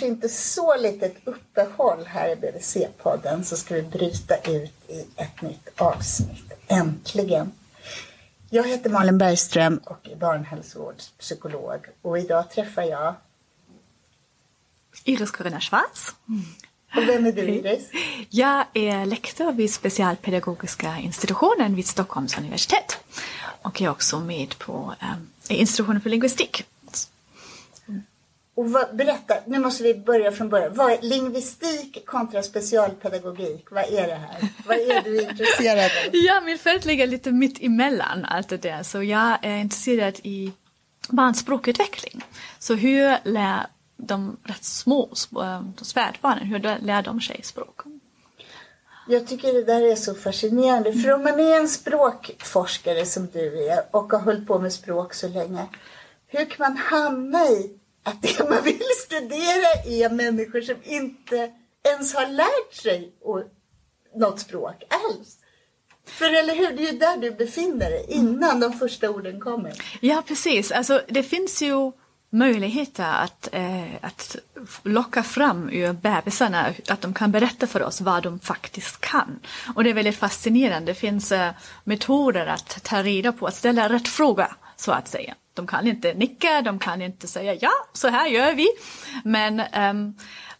kanske inte så litet uppehåll här i BVC-podden så ska vi bryta ut i ett nytt avsnitt. Äntligen! Jag heter Malin Bergström och är barnhälsovårdspsykolog och idag träffar jag Iris Corinna Schwarz. Och vem är du Iris? Jag är lektor vid Specialpedagogiska institutionen vid Stockholms universitet. Och jag är också med på eh, institutionen för lingvistik. Och vad, berätta, nu måste vi börja från början. Vad är lingvistik kontra specialpedagogik? Vad är det här? Vad är du intresserad av? Ja, min fält ligger lite mitt emellan allt det där. Så jag är intresserad i barns språkutveckling. Så hur lär de rätt små, de spädbarnen, hur lär de sig språk? Jag tycker det där är så fascinerande. För om man är en språkforskare som du är och har hållit på med språk så länge. Hur kan man hamna i att det man vill studera är människor som inte ens har lärt sig något språk alls? För eller hur, det är ju där du befinner dig innan de första orden kommer. Ja, precis. Alltså, det finns ju möjligheter att, eh, att locka fram ur bebisarna, att de kan berätta för oss vad de faktiskt kan. Och det är väldigt fascinerande. Det finns eh, metoder att ta reda på, att ställa rätt fråga så att säga. De kan inte nicka, de kan inte säga ja, så här gör vi. Men um,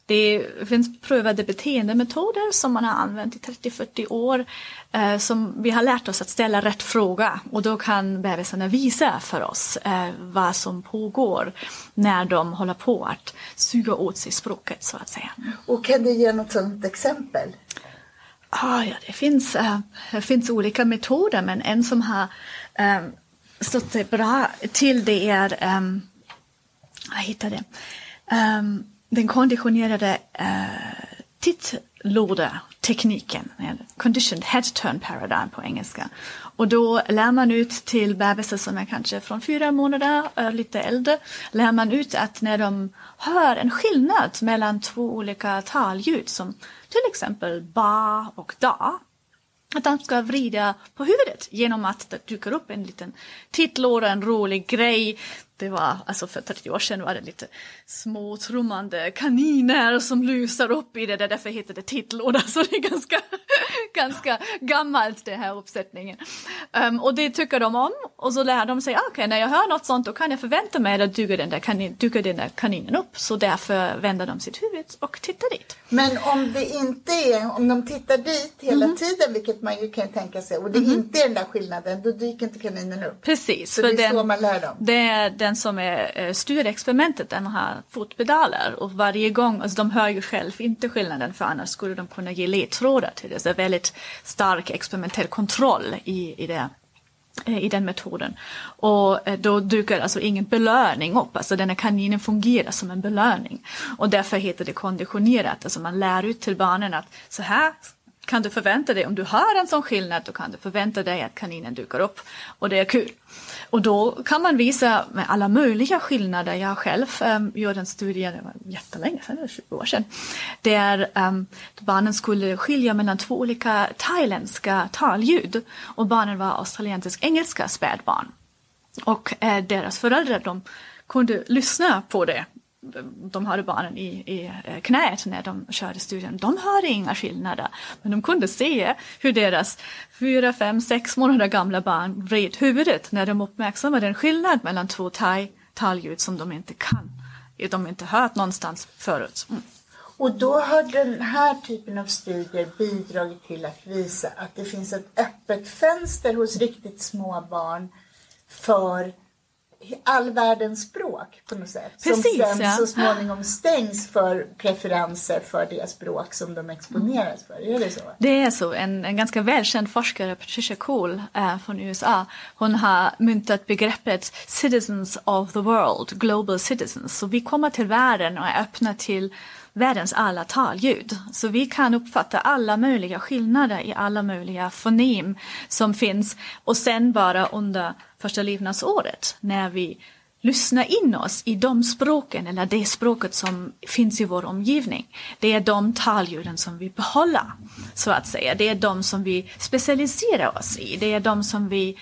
det finns prövade beteendemetoder som man har använt i 30-40 år eh, som vi har lärt oss att ställa rätt fråga och då kan bebisarna visa för oss eh, vad som pågår när de håller på att suga åt sig språket så att säga. Och kan du ge något sådant exempel? Ah, ja, det finns, äh, det finns olika metoder men en som har äh, stått sig bra till det är, ehm, um, jag hittade det, um, den konditionerade uh, tittlådetekniken, eh, conditioned head turn paradigm på engelska. Och då lär man ut till bebisar som är kanske från fyra månader, uh, lite äldre, lär man ut att när de hör en skillnad mellan två olika talljud som till exempel ba och da, att han ska vrida på huvudet genom att det dyker upp en liten tittlåda, en rolig grej det var, alltså för 30 år sedan var det lite små trummande kaniner som lusar upp i det, där, därför heter det tittlåda, så det är ganska, ganska gammalt den här uppsättningen. Um, och det tycker de om och så lär de sig, ah, okej okay, när jag hör något sånt då kan jag förvänta mig att dyker den, där kanin, dyker den där kaninen upp, så därför vänder de sitt huvud och tittar dit. Men om det inte är, om de tittar dit hela mm tiden, vilket man ju kan tänka sig, och det mm inte är den där skillnaden, då dyker inte kaninen upp. Precis. Så det är den, så man lär dem. Det är den som är eh, styr experimentet, den har fotpedaler och varje gång, alltså de hör ju själv inte skillnaden för annars skulle de kunna ge ledtrådar till det. Så det är väldigt stark experimentell kontroll i, i det eh, i den metoden. Och eh, då dyker alltså ingen belöning upp, alltså den här kaninen fungerar som en belöning. Och därför heter det konditionerat, alltså man lär ut till barnen att så här kan du förvänta dig, om du hör en sån skillnad, då kan du förvänta dig att kaninen dyker upp. Och det är kul. Och då kan man visa med alla möjliga skillnader. Jag själv um, gjorde en studie, det var jättelänge sedan, 20 år sedan, där um, barnen skulle skilja mellan två olika thailändska talljud. Och barnen var australiensisk-engelska spädbarn. Och eh, deras föräldrar de kunde lyssna på det de hade barnen i, i eh, knät när de körde studien. De hörde inga skillnader, men de kunde se hur deras fyra, fem, sex månader gamla barn vred huvudet när de uppmärksammade en skillnad mellan två talljud som de inte kan, de inte hört någonstans förut. Mm. Och då har den här typen av studier bidragit till att visa att det finns ett öppet fönster hos riktigt små barn för all världens språk på något sätt. Precis, som sen ja. så småningom stängs för preferenser för det språk som de exponeras för. Är det så? Det är så. En, en ganska välkänd forskare, Patricia Cole äh, från USA, hon har myntat begreppet citizens of the world, global citizens. Så vi kommer till världen och är öppna till världens alla talljud. Så vi kan uppfatta alla möjliga skillnader i alla möjliga fonem som finns och sen bara under första levnadsåret när vi lyssna in oss i de språken eller det språket som finns i vår omgivning. Det är de talljuden som vi behåller, så att säga. Det är de som vi specialiserar oss i. Det är de som vi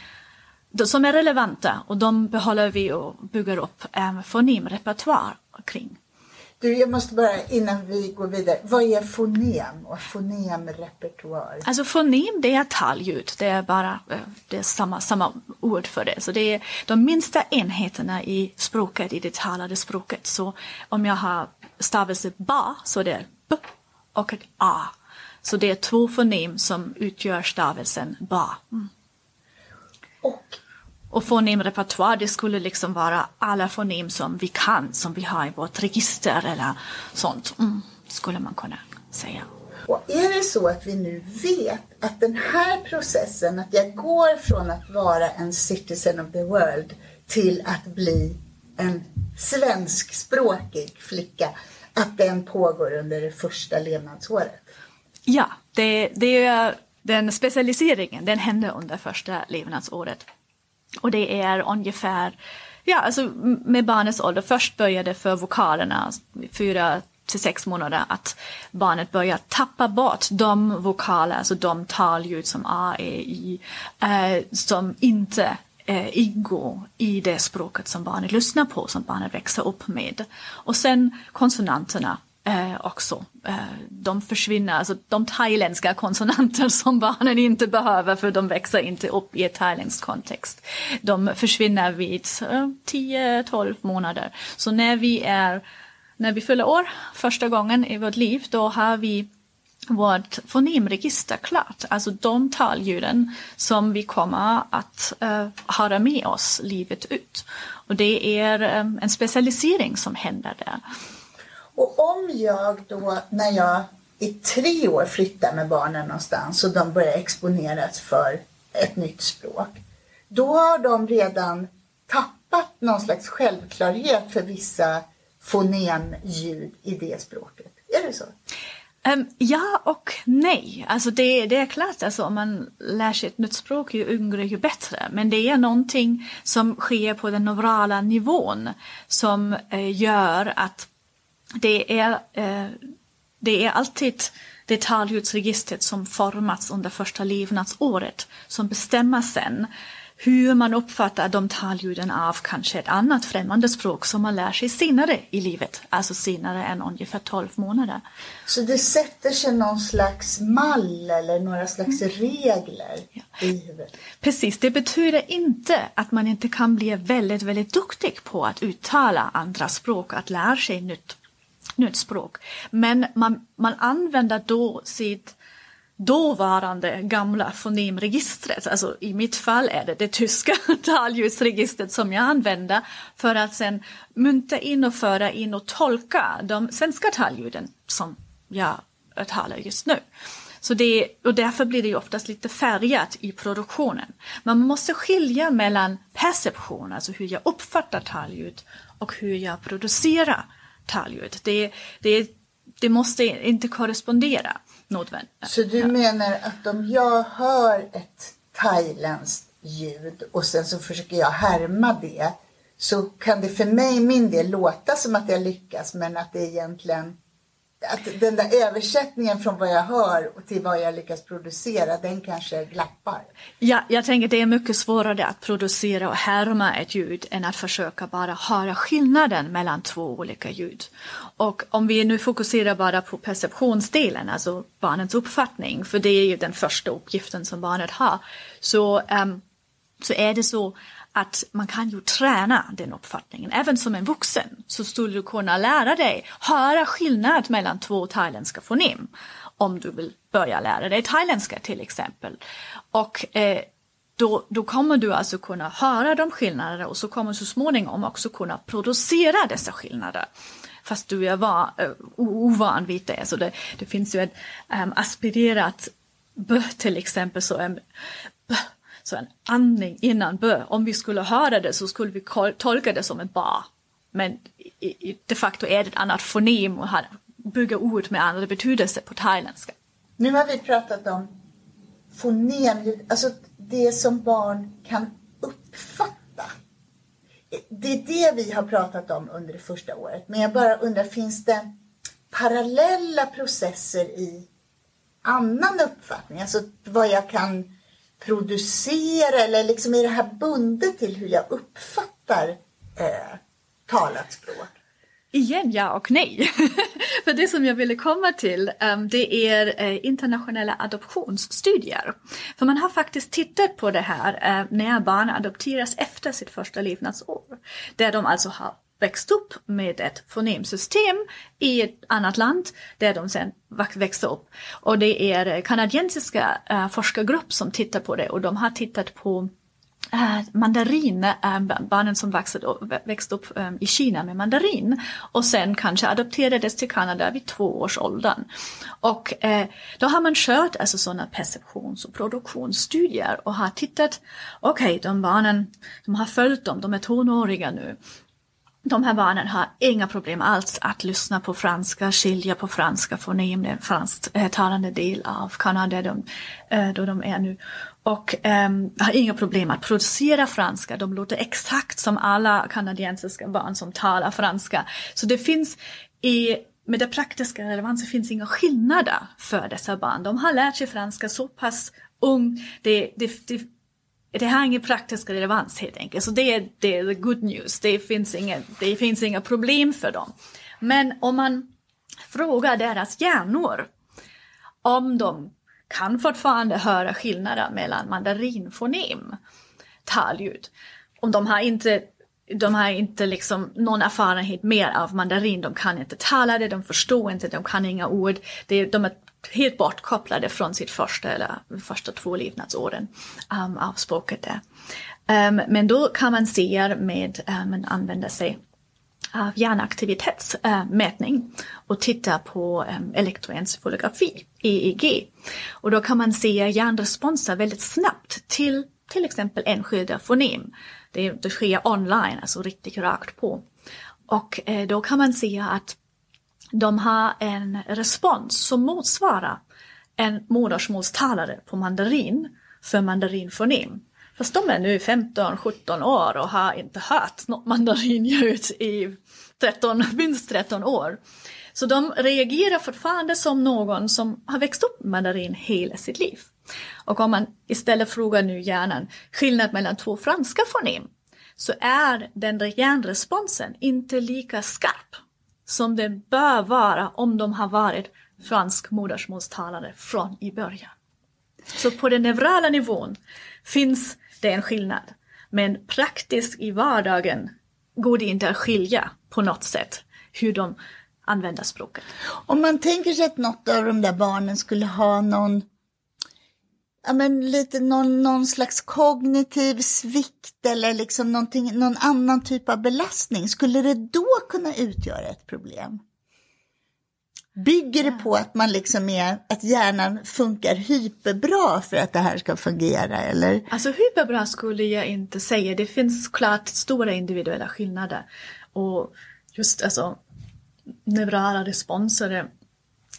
som är relevanta och de behåller vi och bygger upp en fonemrepertoar kring. Du, jag måste bara innan vi går vidare. Vad är fonem och fonemrepertoar? Alltså fonem det är talljud. Det är bara eh, det är samma, samma ord för det. Så det är de minsta enheterna i språket, i det talade språket. Så om jag har stavelse ba så det är b och ett a. Så det är två fonem som utgör stavelsen ba. Mm. Och och fonemrepertoar, det skulle liksom vara alla fonem som vi kan, som vi har i vårt register eller sånt, mm, skulle man kunna säga. Och är det så att vi nu vet att den här processen, att jag går från att vara en citizen of the world till att bli en svenskspråkig flicka, att den pågår under det första levnadsåret? Ja, det, det är den specialiseringen, den händer under första levnadsåret. Och det är ungefär, ja alltså med barnets ålder, först började för vokalerna, alltså, fyra till sex månader, att barnet börjar tappa bort de vokaler, alltså de talljud som A, E, I, eh, som inte eh, ingår i det språket som barnet lyssnar på, som barnet växer upp med. Och sen konsonanterna eh, också. Eh, de försvinner, alltså de thailändska konsonanter som barnen inte behöver för de växer inte upp i ett thailändsk kontext. De försvinner vid eh, 10-12 månader. Så när vi är när vi fyller år första gången i vårt liv, då har vi vårt fonemregister klart, alltså de talljuden som vi kommer att eh, uh, ha med oss livet ut. Och det är um, en specialisering som händer där. Och om jag då, när jag i tre år flyttar med barnen någonstans och de börjar exponeras för ett nytt språk, då har de redan tappat någon slags självklarhet för vissa fonemljud i det språket. Är det så? Um, ja och nej. Alltså det, det är klart, alltså om man lär sig ett nytt språk ju yngre ju bättre. Men det är någonting som sker på den neurala nivån som eh, gör att det är, eh, det är alltid det talljudregistret som formats under första levnadsåret som bestämmer sen hur man uppfattar de talljuden av kanske ett annat främmande språk som man lär sig senare i livet, alltså senare än ungefär 12 månader. Så det sätter sig någon slags mall eller några slags mm. regler ja. i huvudet? Precis, det betyder inte att man inte kan bli väldigt, väldigt duktig på att uttala andra språk, att lära sig nytt nytt språk. Men man, man använder då sitt dåvarande gamla fonemregistret. Alltså i mitt fall är det det tyska talljusregistret som jag använder för att sen mynta in och föra in och tolka de svenska talljuden som jag talar just nu. Så det, och därför blir det ju oftast lite färgat i produktionen. Man måste skilja mellan perception, alltså hur jag uppfattar talljud, och hur jag producerar talljud. Det, det, det måste inte korrespondera nödvändigt. Så du menar att om jag hör ett thailändskt ljud och sen så försöker jag härma det så kan det för mig, min del, låta som att jag lyckas men att det egentligen att den där översättningen från vad jag hör till vad jag lyckas producera, den kanske glappar. Ja, jag tänker det är mycket svårare att producera och härma ett ljud än att försöka bara höra skillnaden mellan två olika ljud. Och om vi nu fokuserar bara på perceptionsdelen, alltså barnets uppfattning, för det är ju den första uppgiften som barnet har, så, um, så är det så att man kan ju träna den uppfattningen. Även som en vuxen så skulle du kunna lära dig höra skillnad mellan två thailändska fonem. Om du vill börja lära dig thailändska till exempel. Och eh, då, då kommer du alltså kunna höra de skillnaderna och så kommer så småningom också kunna producera dessa skillnader fast du är var, uh, eh, ovan vid det. Så det, det finns ju ett um, aspirerat b till exempel, så en b så en andning innan bö. Om vi skulle höra det så skulle vi tolka det som en ba. Men de facto är det ett annat fonem och bygger ord med andra betydelser på thailändska. Nu har vi pratat om fonem, alltså det som barn kan uppfatta. det är det vi har pratat om under det första året. Men jag bara undrar, finns det parallella processer i annan uppfattning? Alltså vad jag kan producera eller liksom är det här bundet till hur jag uppfattar eh, talat språk? Igen ja och nej. För det som jag ville komma till, ehm, det är eh, internationella adoptionsstudier. För man har faktiskt tittat på det här eh, när barn adopteras efter sitt första levnadsår. Där de alltså har växt upp med ett fonemsystem i ett annat land där de sen växte upp. Och det är eh, kanadensiska eh, forskargrupp som tittar på det och de har tittat på äh, mandarin, äh, barnen som växte, upp äh, i Kina med mandarin och sen kanske adopterades till Kanada vid två års åldern. Och då har man kört alltså sådana perceptions och produktionsstudier och har tittat, okej okay, de barnen, de har följt dem, de är tonåriga nu de här barnen har inga problem alls att lyssna på franska, skilja på franska fonem, den fransktalande eh, del av Kanada de, eh, då de är nu. Och um, har inga problem att producera franska. De låter exakt som alla kanadensiska barn som talar franska. Så det finns i med det praktiska relevansen finns inga skillnader för dessa barn. De har lärt sig franska så pass ung. Det, det, det, det har ingen praktisk relevans helt enkelt. Så det är, det är the good news. Det finns, inga, det finns inga problem för dem. Men om man frågar deras hjärnor om de kan fortfarande höra skillnader mellan mandarinfonem, talljud. Om de har inte de har inte liksom någon erfarenhet mer av mandarin, de kan inte tala det, de förstår inte, de kan inga ord. de är helt bortkopplade från sitt första eller första två levnadsåren um, av språket där. Um, men då kan man se med, um, man använder sig av hjärnaktivitetsmätning uh, och titta på um, elektroencefalografi, EEG. Och då kan man se hjärnresponser väldigt snabbt till till exempel enskilda fonem. Det, det sker online, alltså riktigt rakt på. Och eh, då kan man se att de har en respons som motsvarar en modersmålstalare på mandarin för mandarinfonem. Fast de är nu 15-17 år och har inte hört något mandarinljud i 13, minst 13 år. Så de reagerar fortfarande som någon som har växt upp med mandarin hela sitt liv. Och om man istället frågar nu hjärnan skillnad mellan två franska fonem så är den hjärnresponsen inte lika skarp som den bör vara om de har varit fransk modersmålstalare från i början. Så på den neurala nivån finns det en skillnad. Men praktiskt i vardagen går det inte att skilja på något sätt hur de använder språket. Om man tänker sig att något av de där barnen skulle ha någon ja, men lite någon, någon slags kognitiv svikt eller liksom någon annan typ av belastning, skulle det då kunna utgöra ett problem? Bygger det på att man liksom är, att hjärnan funkar hyperbra för att det här ska fungera eller? Alltså hyperbra skulle jag inte säga. Det finns klart stora individuella skillnader. Och just alltså neurala responser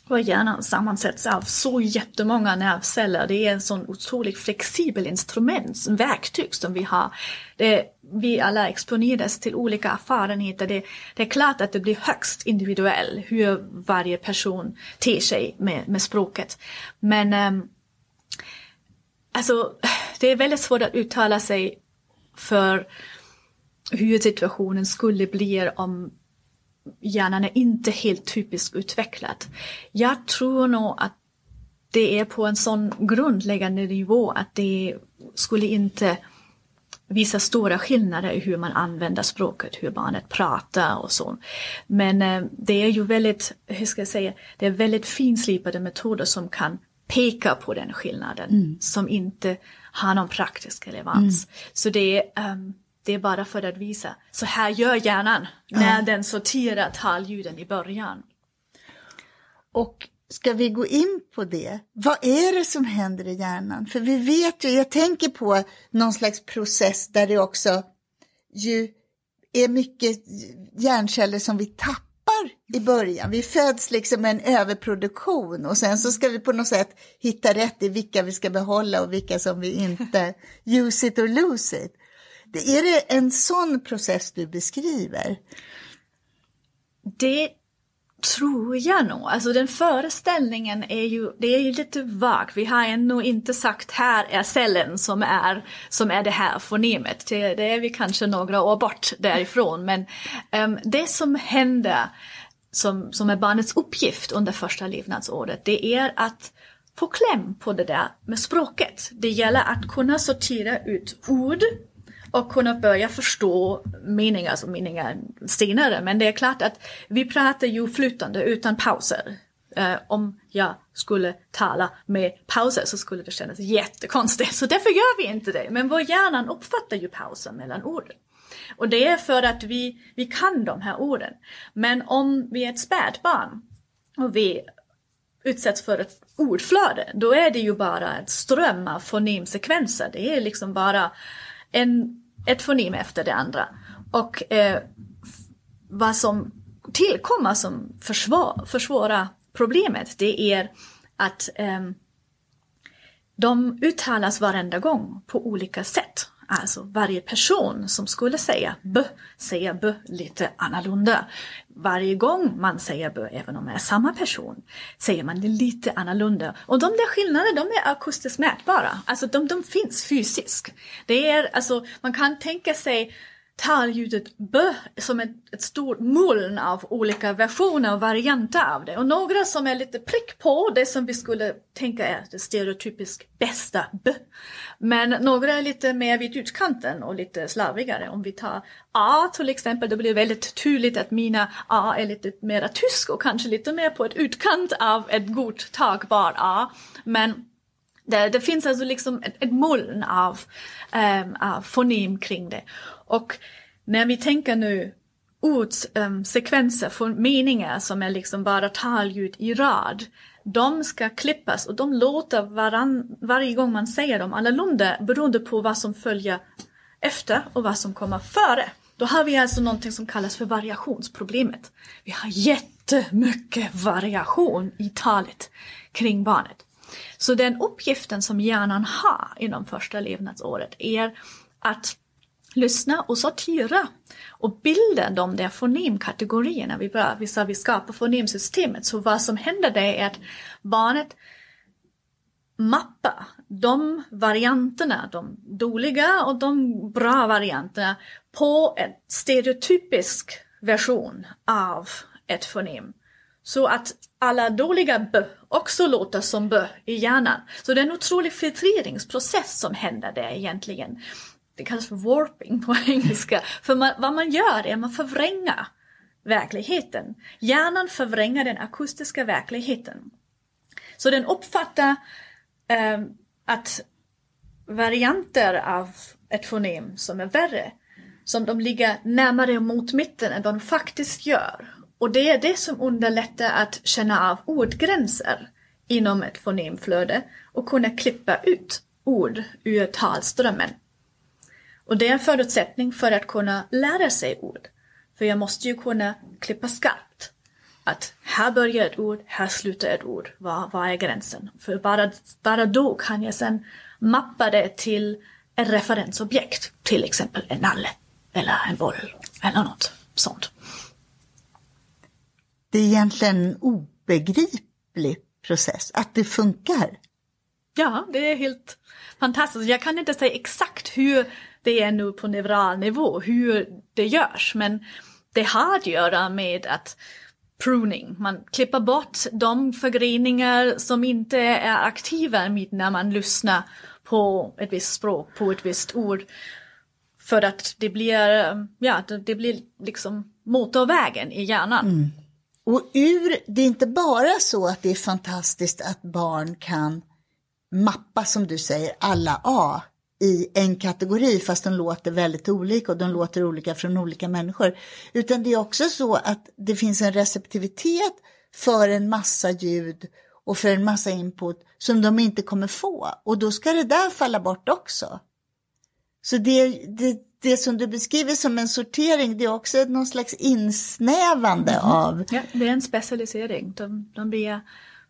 vår hjärnan sammansätts av så jättemånga nervceller. Det är en sån otroligt flexibel instrument, verktyg som vi har. Det, vi alla exponeras till olika erfarenheter. Det, det, är klart att det blir högst individuellt hur varje person ter sig med, med språket. Men äm, alltså, det är väldigt svårt att uttala sig för hur situationen skulle bli om hjärnan är inte helt typiskt utvecklad. Jag tror nog att det är på en sån grundläggande nivå att det skulle inte visa stora skillnader i hur man använder språket, hur barnet pratar och så. Men eh, det är ju väldigt, hur ska jag säga, det är väldigt finslipade metoder som kan peka på den skillnaden mm. som inte har någon praktisk relevans. Mm. Så det är um, det är bara för att visa, så här gör hjärnan när den sorterar talljuden i början. Och ska vi gå in på det? Vad är det som händer i hjärnan? För vi vet ju, jag tänker på någon slags process där det också ju är mycket hjärnceller som vi tappar i början. Vi föds liksom med en överproduktion och sen så ska vi på något sätt hitta rätt i vilka vi ska behålla och vilka som vi inte use it or lose it. Är det en sån process du beskriver? Det tror jag nog. Alltså den föreställningen är ju, det är ju lite vag. Vi har ännu inte sagt här är cellen som är, som är det här fonemet. Det, det är vi kanske några år bort därifrån. Men um, det som händer som, som är barnets uppgift under första levnadsåret, det är att få kläm på det där med språket. Det gäller att kunna sortera ut ord och kunna börja förstå meningar, alltså meningar senare. Men det är klart att vi pratar ju flytande utan pauser. Uh, om jag skulle tala med pauser så skulle det kännas jättekonstigt. Så därför gör vi inte det. Men vår hjärna uppfattar ju pauser mellan orden. Och det är för att vi, vi kan de här orden. Men om vi är ett spädbarn och vi utsätts för ett ordflöde, då är det ju bara ett ström av fonemsekvenser. Det är liksom bara en, ett fonem efter det andra. Och eh, vad som tillkommer som försvår, försvårar problemet, det är att eh, de uttalas varenda gång på olika sätt. Alltså varje person som skulle säga b säger b lite annorlunda. Varje gång man säger b, även om det är samma person, säger man det lite annorlunda. Och de där skillnaderna, de är akustiskt mätbara. Alltså de, de finns fysiskt. Det är, alltså, man kan tänka sig talljudet b som ett, ett stort moln av olika versioner och varianter av det. Och några som är lite prick på, det som vi skulle tänka är det stereotypiskt bästa b. Men några är lite mer vid utkanten och lite slarvigare. Om vi tar A till exempel, då blir det väldigt tydligt att mina A är lite mer tysk och kanske lite mer på ett utkant av ett godtagbart A. Men det, det finns alltså liksom ett, ett moln av, um, av fonem kring det. Och när vi tänker nu ordsekvenser ehm, um, från meningar som är liksom bara talljud i rad, de ska klippas och de låter varann, varje gång man säger dem annorlunda beroende på vad som följer efter och vad som kommer före. Då har vi alltså någonting som kallas för variationsproblemet. Vi har jättemycket variation i talet kring barnet. Så den uppgiften som hjärnan har inom första levnadsåret är att lyssna och sortera och bilda de där fonemkategorierna. Vi, bara, vi sa vi skapar fonemsystemet. Så vad som händer det är att barnet mappar de varianterna, de dåliga och de bra varianterna på en stereotypisk version av ett fonem. Så att alla dåliga b också låter som b i hjärnan. Så det är en otrolig filtreringsprocess som händer där egentligen det kallas för warping på engelska. För man, vad man gör är att man förvränger verkligheten. Hjärnan förvränger den akustiska verkligheten. Så den uppfattar eh, att varianter av ett fonem som är värre, som de ligger närmare mot mitten än de faktiskt gör. Och det är det som underlättar att känna av ordgränser inom ett fonemflöde och kunna klippa ut ord ur talströmmen. Och det är en förutsättning för att kunna lära sig ord. För jag måste ju kunna klippa skarpt. Att här börjar ett ord, här slutar ett ord. Vad, vad är gränsen? För bara, bara då kan jag sen mappa det till ett referensobjekt. Till exempel en nalle eller en boll eller något sånt. Det är egentligen en obegriplig process, att det funkar. Ja, det är helt fantastiskt. Jag kan inte säga exakt hur det är nu på neural nivå hur det görs. Men det har att göra med att pruning, man klipper bort de förgreningar som inte är aktiva när man lyssnar på ett visst språk, på ett visst ord. För att det blir, ja, det blir liksom motorvägen i hjärnan. Mm. Och ur, det är inte bara så att det är fantastiskt att barn kan mappa, som du säger, alla A i en kategori fast de låter väldigt olika och de låter olika från olika människor. Utan det är också så att det finns en receptivitet för en massa ljud och för en massa input som de inte kommer få. Och då ska det där falla bort också. Så det, det, det som du beskriver som en sortering, det är också någon slags insnävande mm. av... Ja, det är en specialisering. De, de blir,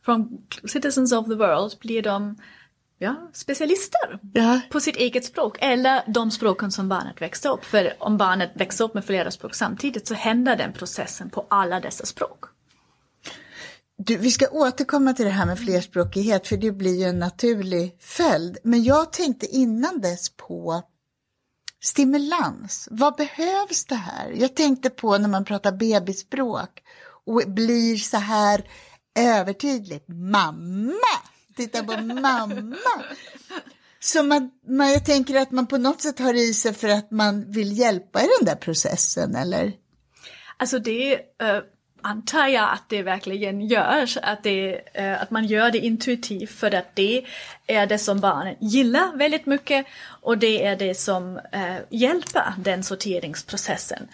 från citizens of the world blir de ja, specialister Ja. på sitt eget språk eller de språken som barnet växte upp. För om barnet växer upp med flera språk samtidigt så händer den processen på alla dessa språk. Du, vi ska återkomma till det här med flerspråkighet för det blir ju en naturlig följd. Men jag tänkte innan dess på stimulans. Vad behövs det här? Jag tänkte på när man pratar bebisspråk och blir så här övertydligt. Mamma! Titta på mamma! Så man, man, jag tänker att man på något sätt har i sig för att man vill hjälpa i den där processen, eller? Alltså det uh, antar jag att det verkligen görs, att, det, uh, att man gör det intuitivt för att det är det som barnen gillar väldigt mycket och det är det som uh, hjälper den sorteringsprocessen.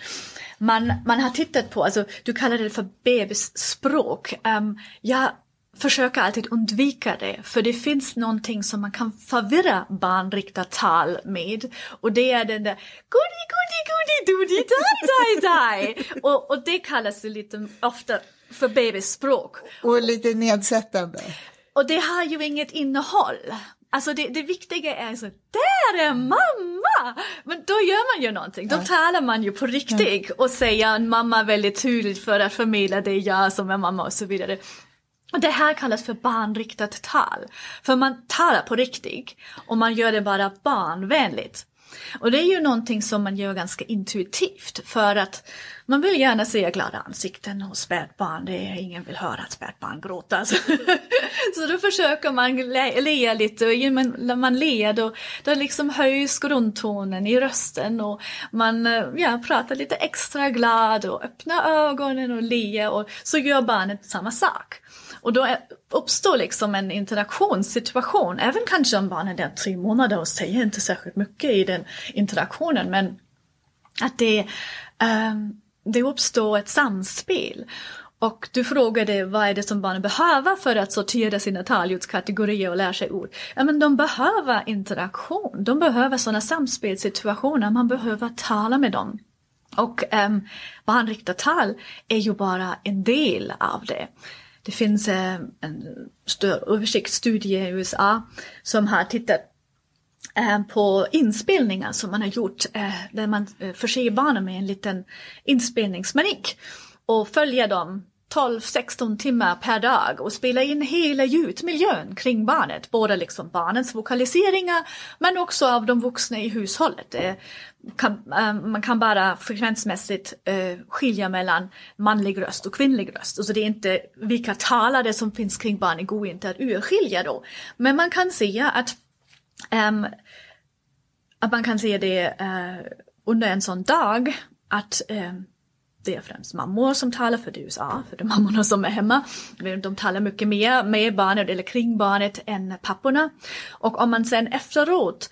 Man, man har tittat på, alltså du kallar det för bebisspråk. Um, jag försöker alltid undvika det, för det finns någonting som man kan förvirra barnriktat tal med. Och det är den där goody goody goody doody die die die. och, och det kallas det lite ofta för bebisspråk. Och lite nedsättande. Och det har ju inget innehåll. Alltså det, det viktiga är så, där är mamma! Men då gör man ju någonting, då talar man ju på riktigt och säger mamma väldigt tydligt för att förmedla det jag som är mamma och så vidare. Det här kallas för barnriktat tal. För man talar på riktigt och man gör det bara barnvänligt. Och det är ju någonting som man gör ganska intuitivt för att man vill gärna se glada ansikten hos spädbarn. Det är, ingen vill höra att spädbarn gråta. Så, så då försöker man le, le lite och när man ler då, då liksom höjs grundtonen i rösten och man eh, ja, pratar lite extra glad och öppnar ögonen och ler och så gör barnet samma sak. Och då uppstår liksom en interaktionssituation, även kanske om barnet är tre månader och säger inte särskilt mycket i den interaktionen, men att det, um, det uppstår ett samspel. Och du frågade vad är det som barnen behöver för att sortera sina talljudskategorier och lära sig ord. Ja, men de behöver interaktion, de behöver sådana samspelssituationer, man behöver tala med dem. Och ehm, um, barnriktat tal är ju bara en del av det. Det finns um, en större översiktsstudie i USA som har tittat Eh, på inspelningar som man har gjort eh, där man eh, förser barnen med en liten inspelningsmanik och följer dem 12-16 timmar per dag och spela in hela ljudmiljön kring barnet. Både liksom barnens vokaliseringar men också av de vuxna i hushållet. Kan, man kan bara frekvensmässigt skilja mellan manlig röst och kvinnlig röst. Alltså det är inte vilka talare som finns kring barnet går inte att urskilja då. Men man kan se att, um, att man kan se det uh, under en sån dag att um, det är främst mammor som talar för det USA, för det är mammorna som är hemma. De talar mycket mer med barnet eller kring barnet än papporna. Och om man sen efteråt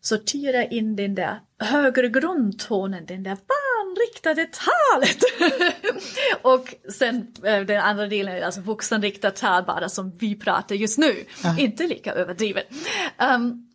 sorterar in den där högre grundtonen, den där barnriktade talet. och sen den andra delen, alltså vuxenriktat tal bara som vi pratar just nu. Ja. Inte lika överdrivet. Um,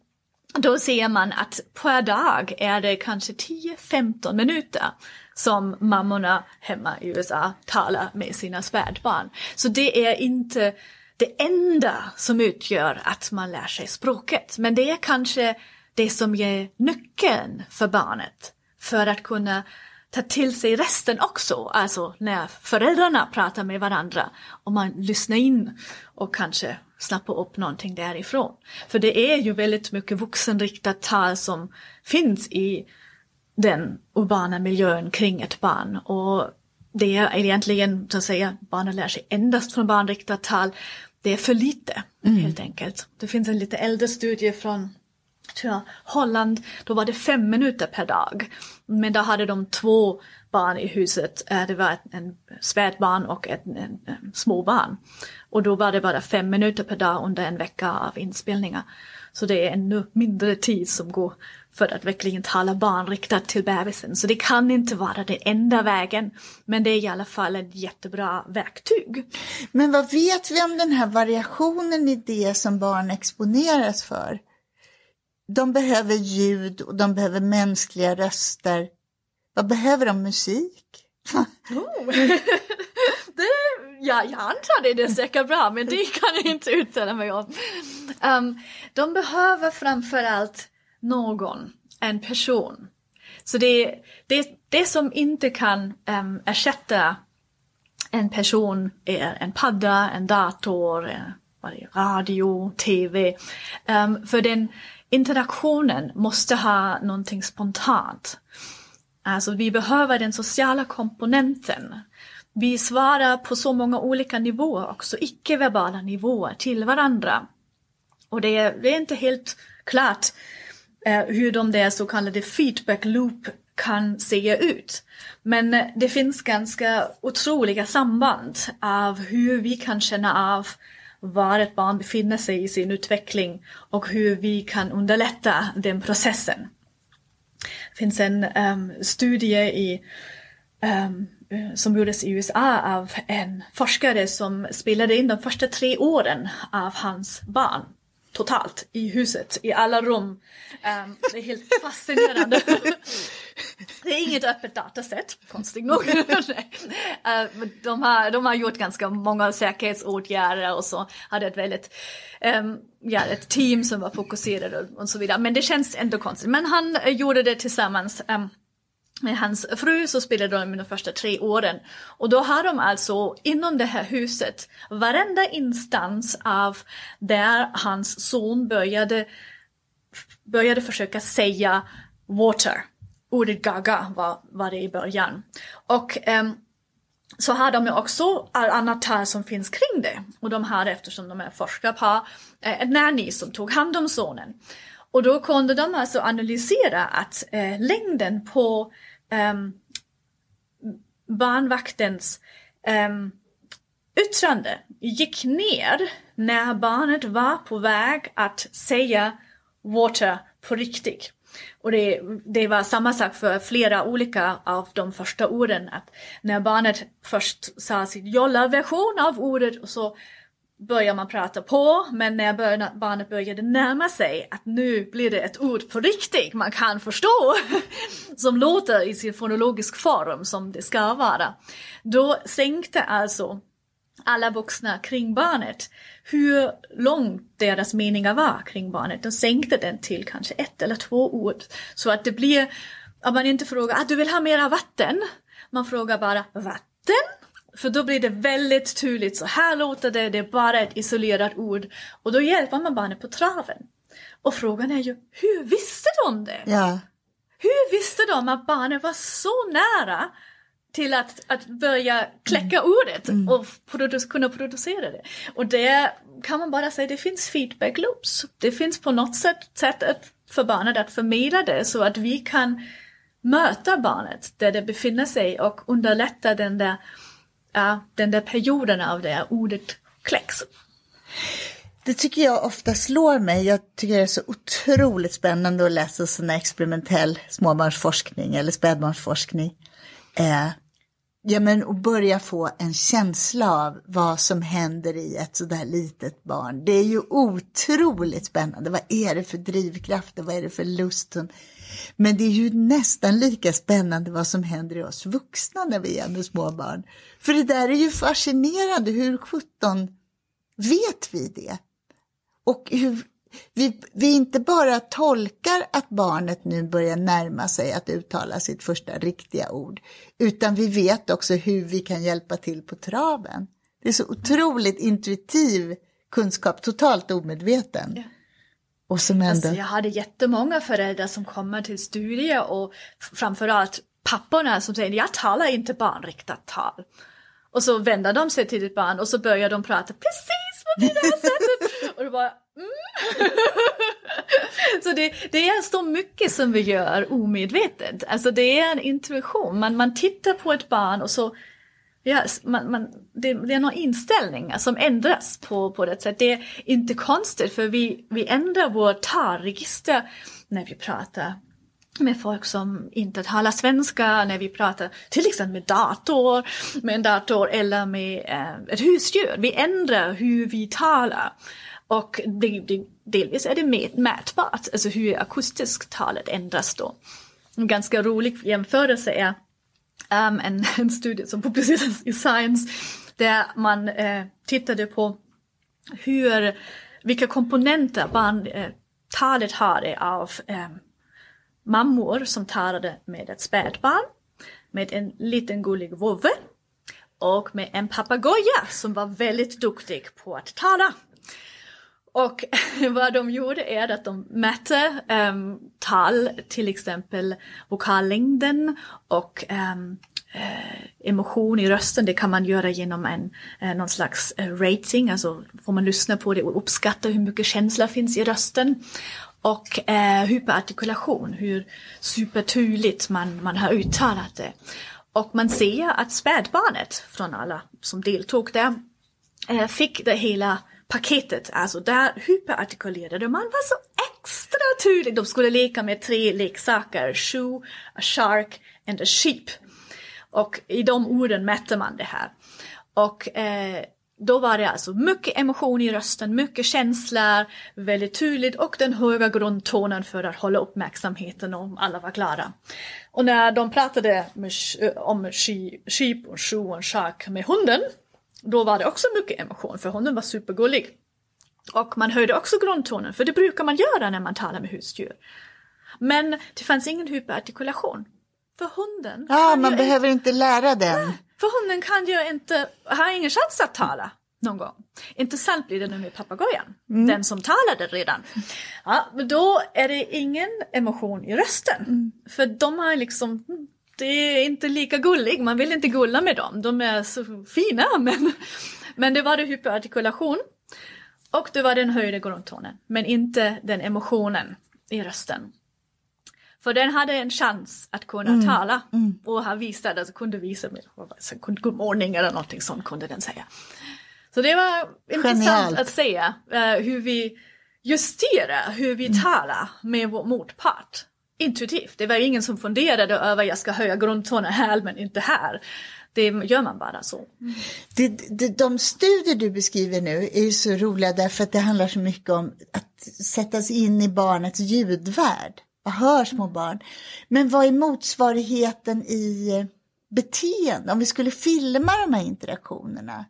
då ser man att per dag är det kanske 10-15 minuter som mammorna hemma i USA talar med sina spädbarn. Så det är inte det enda som utgör att man lär sig språket, men det är kanske det som ger nyckeln för barnet för att kunna ta till sig resten också, alltså när föräldrarna pratar med varandra och man lyssnar in och kanske snappa upp någonting därifrån. För det är ju väldigt mycket vuxenriktat tal som finns i den urbana miljön kring ett barn. Och det är egentligen, så att säga, barnen lär sig endast från barnriktat tal. Det är för lite, mm. helt enkelt. Det finns en lite äldre studie från tror jag, Holland, då var det fem minuter per dag. Men då hade de två barn i huset, eh, det var en spädbarn och ett en, en småbarn. Och då var det bara fem minuter per dag under en vecka av inspelningar. Så det är ännu mindre tid som går för att verkligen tala barnriktat till bebisen. Så det kan inte vara den enda vägen, men det är i alla fall ett jättebra verktyg. Men vad vet vi om den här variationen i det som barn exponeras för? De behöver ljud och de behöver mänskliga röster. Vad behöver de musik? Oh. det, ja, jag antar det, det är säkert bra, men det kan jag inte uttala mig om. um, de behöver framförallt någon, en person. Så det, det, det som inte kan um, ersätta en person är en padda, en dator, eh, en, radio, tv. Um, ehm, för den interaktionen måste ha någonting spontant. Alltså vi behöver den sociala komponenten. Vi svarar på så många olika nivåer också, icke-verbala nivåer till varandra. Och det är, det är inte helt klart eh, hur de där så kallade feedback loop kan se ut. Men eh, det finns ganska otroliga samband av hur vi kan känna av var ett barn befinner sig i sin utveckling och hur vi kan underlätta den processen. Det finns en um, studie i, um, som gjordes i USA av en forskare som spelade in de första tre åren av hans barn totalt i huset, i alla rum. Um, det är helt fascinerande. det är inget öppet dataset, konstigt nog. uh, de, har, de har gjort ganska många säkerhetsåtgärder och så hade ett väldigt, um, ja, ett team som var fokuserade och så vidare. Men det känns ändå konstigt. Men han gjorde det tillsammans um, med hans fru så spelade de de första tre åren. Och då har de alltså inom det här huset varenda instans av där hans son började, började försöka säga water. Ordet gaga var, var det i början. Och um, så har de också all annat tal som finns kring det. Och de har, eftersom de är forskarpar, ett en nanny som tog hand om sonen. Och då kunde de alltså analysera att eh, längden på eh, barnvaktens eh, yttrande gick ner när barnet var på väg att säga water på riktigt. Och det, det var samma sak för flera olika av de första orden. Att när barnet först sa sin jolla-version av ordet och så börjar man prata på, men när barnet började närma sig att nu blir det ett ord på riktigt man kan förstå, som låter i sin fonologisk form som det ska vara. Då sänkte alltså alla vuxna kring barnet hur långt deras meningar var kring barnet. De sänkte den till kanske ett eller två ord. Så att det blir, att man inte frågar att ah, du vill ha mera vatten. Man frågar bara vatten? För då blir det väldigt tydligt, så här låter det, det är bara ett isolerat ord. Och då hjälper man barnet på traven. Och frågan är ju, hur visste de det? Ja. Hur visste de att barnet var så nära till att, att börja kläcka mm. ordet mm. och produ kunna producera det? Och det kan man bara säga, det finns feedback loops. Det finns på något sätt, sätt för barnet att förmedla det så att vi kan möta barnet där det befinner sig och underlätta den där ja, den där perioden av det ordet kläcks. Det tycker jag ofta slår mig. Jag tycker det är så otroligt spännande att läsa sån här experimentell småbarnsforskning eller spädbarnsforskning. Eh, ja, men att börja få en känsla av vad som händer i ett sådär litet barn. Det är ju otroligt spännande. Vad är det för drivkrafter? Vad är det för lust men det är ju nästan lika spännande vad som händer i oss vuxna när vi är med små barn. För det där är ju fascinerande, hur sjutton vet vi det? Och hur vi, vi inte bara tolkar att barnet nu börjar närma sig att uttala sitt första riktiga ord, utan vi vet också hur vi kan hjälpa till på traven. Det är så otroligt intuitiv kunskap, totalt omedveten. Ja. Och som ändå... Alltså, jag hade jättemånga föräldrar som kommer till studier och framförallt papporna som säger jag talar inte barnriktat tal. Och så vänder de sig till ditt barn och så börjar de prata precis på det här sättet. och du bara. Mm. Så det, det, är så mycket som vi gör omedvetet. Alltså det är en intuition. Man, man tittar på ett barn och så Ja, man, man, det, det är några inställningar som ändras på, på det sättet. Det är inte konstigt för vi, vi ändrar vårt talregister när vi pratar med folk som inte talar svenska, när vi pratar till exempel med dator, med en dator eller med eh, ett husdjur. Vi ändrar hur vi talar. Och det, det, delvis är det mätbart, alltså hur akustiskt talet ändras då. En ganska rolig jämförelse är um, en, en studie som publicerades i Science där man eh, tittade på hur vilka komponenter barntalet eh, har hade av eh, mammor som talade med ett spädbarn, med en liten gullig vovve och med en papegoja som var väldigt duktig på att tala. Och vad de gjorde är att de mätte ehm, um, tal, till exempel vokallängden och um, emotion i rösten. Det kan man göra genom en, eh, någon slags eh, rating, alltså får man lyssna på det och uppskatta hur mycket känsla finns i rösten. Och eh, hyperartikulation, hur supertydligt man, man har uttalat det. Och man ser att spädbarnet från alla som deltog där eh, fick det hela paketet, alltså där hyperartikulerade man var så extra tydlig. De skulle leka med tre leksaker, shoe, a shark and a sheep. Och i de orden mätte man det här. Och eh, då var det alltså mycket emotion i rösten, mycket känslor, väldigt tydligt och den höga grundtonen för att hålla uppmärksamheten om alla var glada. Och när de pratade med, om sheep och shoe och shark med hunden, då var det också mycket emotion för hunden var supergullig. Och man höjde också grundtonen, för det brukar man göra när man talar med husdjur. Men det fanns ingen hyperartikulation. För hunden... Ja, man behöver inte, inte lära den. För hunden kan ju inte, har ingen chans att tala någon gång. Intressant blir det nu med papegojan, mm. den som talade redan. Ja, men då är det ingen emotion i rösten. Mm. För de har liksom, det är inte lika gullig, man vill inte gulla med dem. De är så fina men, men det var det hyperartikulation. Och det var den höjda grundtonen, men inte den emotionen i rösten. För den hade en chans att kunna mm. tala mm. och ha visat, alltså kunde visa med good morning eller någonting sånt kunde den säga. Så det var Genialt. intressant att se uh, hur vi justerar hur vi mm. talar med vår motpart intuitivt. Det var ingen som funderade över jag ska höja grundtonen här men inte här. Det gör man bara så. Mm. Det, det, de studier du beskriver nu är ju så roliga därför att det handlar så mycket om att sätta sig in i barnets ljudvärld. Vad hör små barn? Men vad är motsvarigheten i beteende? Om vi skulle filma de här interaktionerna.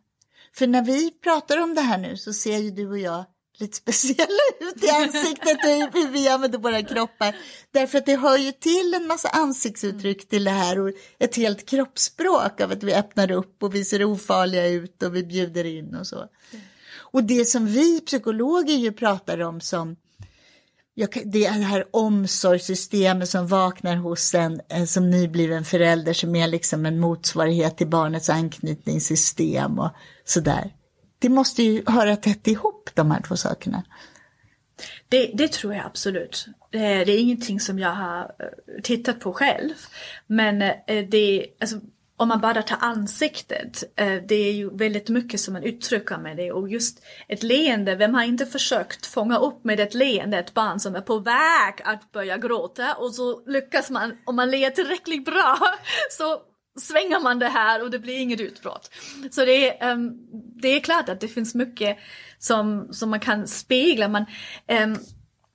För när vi pratar om det här nu så ser ju du och jag lite speciella ut i ansiktet och hur vi använder våra kroppar. Därför att det hör ju till en massa ansiktsuttryck till det här och ett helt kroppsspråk av att vi öppnar upp och vi ser ofarliga ut och vi bjuder in och så. Och det som vi psykologer ju pratar om som det är det här omsorgssystemet som vaknar hos en eh, som nybliven förälder som är liksom en motsvarighet till barnets anknytningssystem och sådär. Det måste ju höra tätt ihop de här två sakerna. Det, det tror jag absolut. Det är, det är ingenting som jag har eh, tittat på själv. Men eh, det, alltså, om man bara tar ansiktet, det är ju väldigt mycket som man uttrycker med det och just ett leende, vem har inte försökt fånga upp med ett leende ett barn som är på väg att börja gråta och så lyckas man, om man ler tillräckligt bra, så svänger man det här och det blir inget utbrott. Så det är, um, det är klart att det finns mycket som, som man kan spegla. Man, um,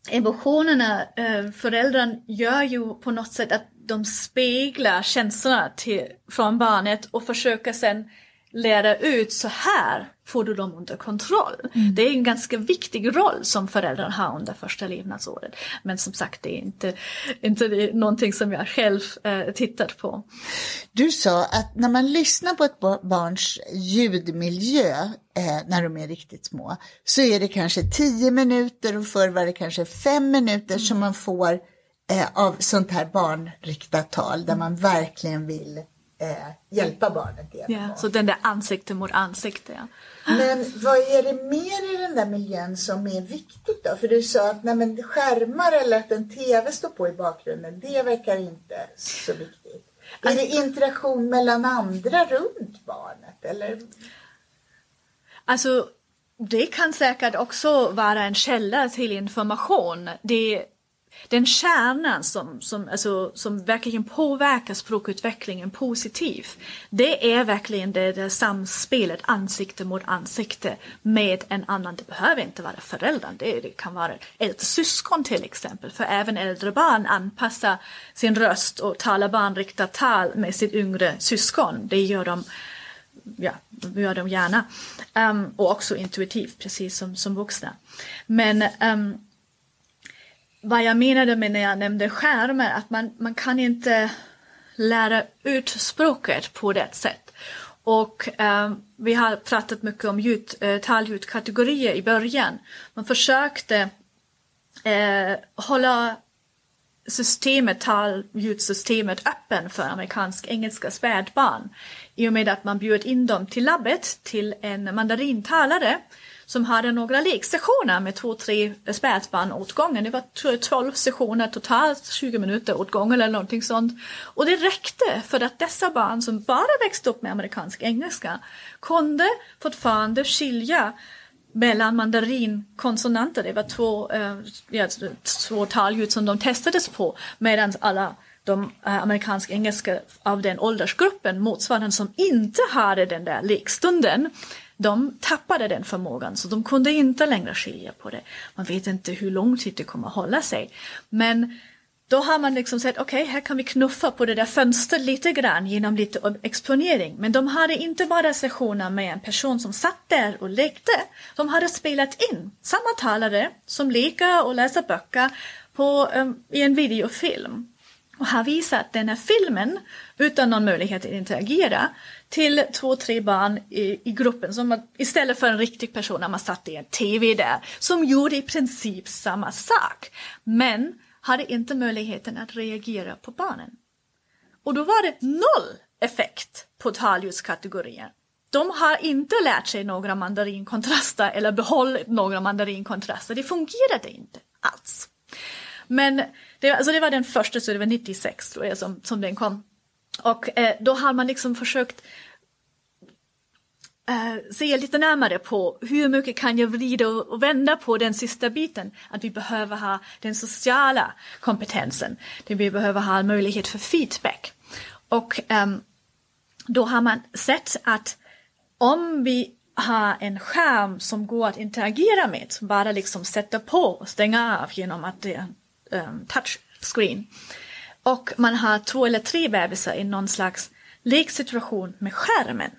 emotionerna, eh, uh, föräldrarna gör ju på något sätt att de speglar känslorna till, från barnet och försöker sen lära ut så här får du dem under kontroll. Mm. Det är en ganska viktig roll som föräldrar har under första levnadsåret. Men som sagt, det är inte, inte det någonting som jag själv eh, tittat på. Du sa att när man lyssnar på ett barns ljudmiljö eh, när de är riktigt små så är det kanske tio minuter och förr var det kanske fem minuter mm. som man får eh, av sånt här barnriktat tal där man verkligen vill eh, hjälpa barnet. Ja, så den där ansikte mot ansikte. Ja. Men vad är det mer i den där miljön som är viktigt då? För du sa att nej, men skärmar eller att en TV står på i bakgrunden, det verkar inte så viktigt. Är det interaktion mellan andra runt barnet? Eller? Alltså, det kan säkert också vara en källa till information. Det den kärnan som, som, alltså, som verkligen påverkar språkutvecklingen positivt, det är verkligen det där samspelet ansikte mot ansikte med en annan. Det behöver inte vara föräldern, det, det kan vara ett syskon till exempel. För även äldre barn anpassar sin röst och talar barnriktat tal med sitt yngre syskon. Det gör de ja, gör de gärna. Um, och också intuitivt, precis som, som vuxna. Men um, vad jag menade med när jag nämnde skärmar, att man, man kan inte lära ut språket på det sätt. Och eh, vi har pratat mycket om ljud, eh, talljudkategorier i början. Man försökte eh, hålla systemet, talljudsystemet öppen för amerikansk engelska spädbarn i och med att man bjöd in dem till labbet till en mandarintalare som hade några leksessioner med två, tre spädbarn åt gången. Det var tror jag, 12 sessioner totalt, 20 minuter åt gången eller någonting sånt. Och det räckte för att dessa barn som bara växte upp med amerikansk engelska kunde fortfarande skilja mellan mandarinkonsonanter, det var två, eh, ja, alltså, två talljud som de testades på, medan alla de amerikanska amerikansk engelska av den åldersgruppen, motsvarande som inte hade den där lekstunden, de tappade den förmågan så de kunde inte längre skilja på det. Man vet inte hur lång tid det kommer att hålla sig. Men då har man liksom sett, okej, okay, här kan vi knuffa på det där fönstret lite grann genom lite exponering. Men de hade inte bara sessioner med en person som satt där och lekte. De hade spelat in samma talare som leker och läser böcker på, um, i en videofilm. Och har visat den här filmen utan någon möjlighet att interagera till två, tre barn i, i gruppen som istället för en riktig person när man satt i en TV där som gjorde i princip samma sak. Men hade inte möjligheten att reagera på barnen. Och då var det noll effekt på talljudskategorier. De har inte lärt sig några mandarinkontraster eller behållit några mandarinkontraster. Det fungerade inte alls. Men det, alltså det var den första, så det var 96 tror jag som, som den kom. Och eh, då har man liksom försökt eh, se lite närmare på hur mycket kan jag vrida och vända på den sista biten. Att vi behöver ha den sociala kompetensen. Det vi behöver ha möjlighet för feedback. Och eh, då har man sett att om vi har en skärm som går att interagera med, som bara liksom sätter på och stänga av genom att det är um, touchscreen. Och man har två eller tre bebisar i någon slags leksituation med skärmen.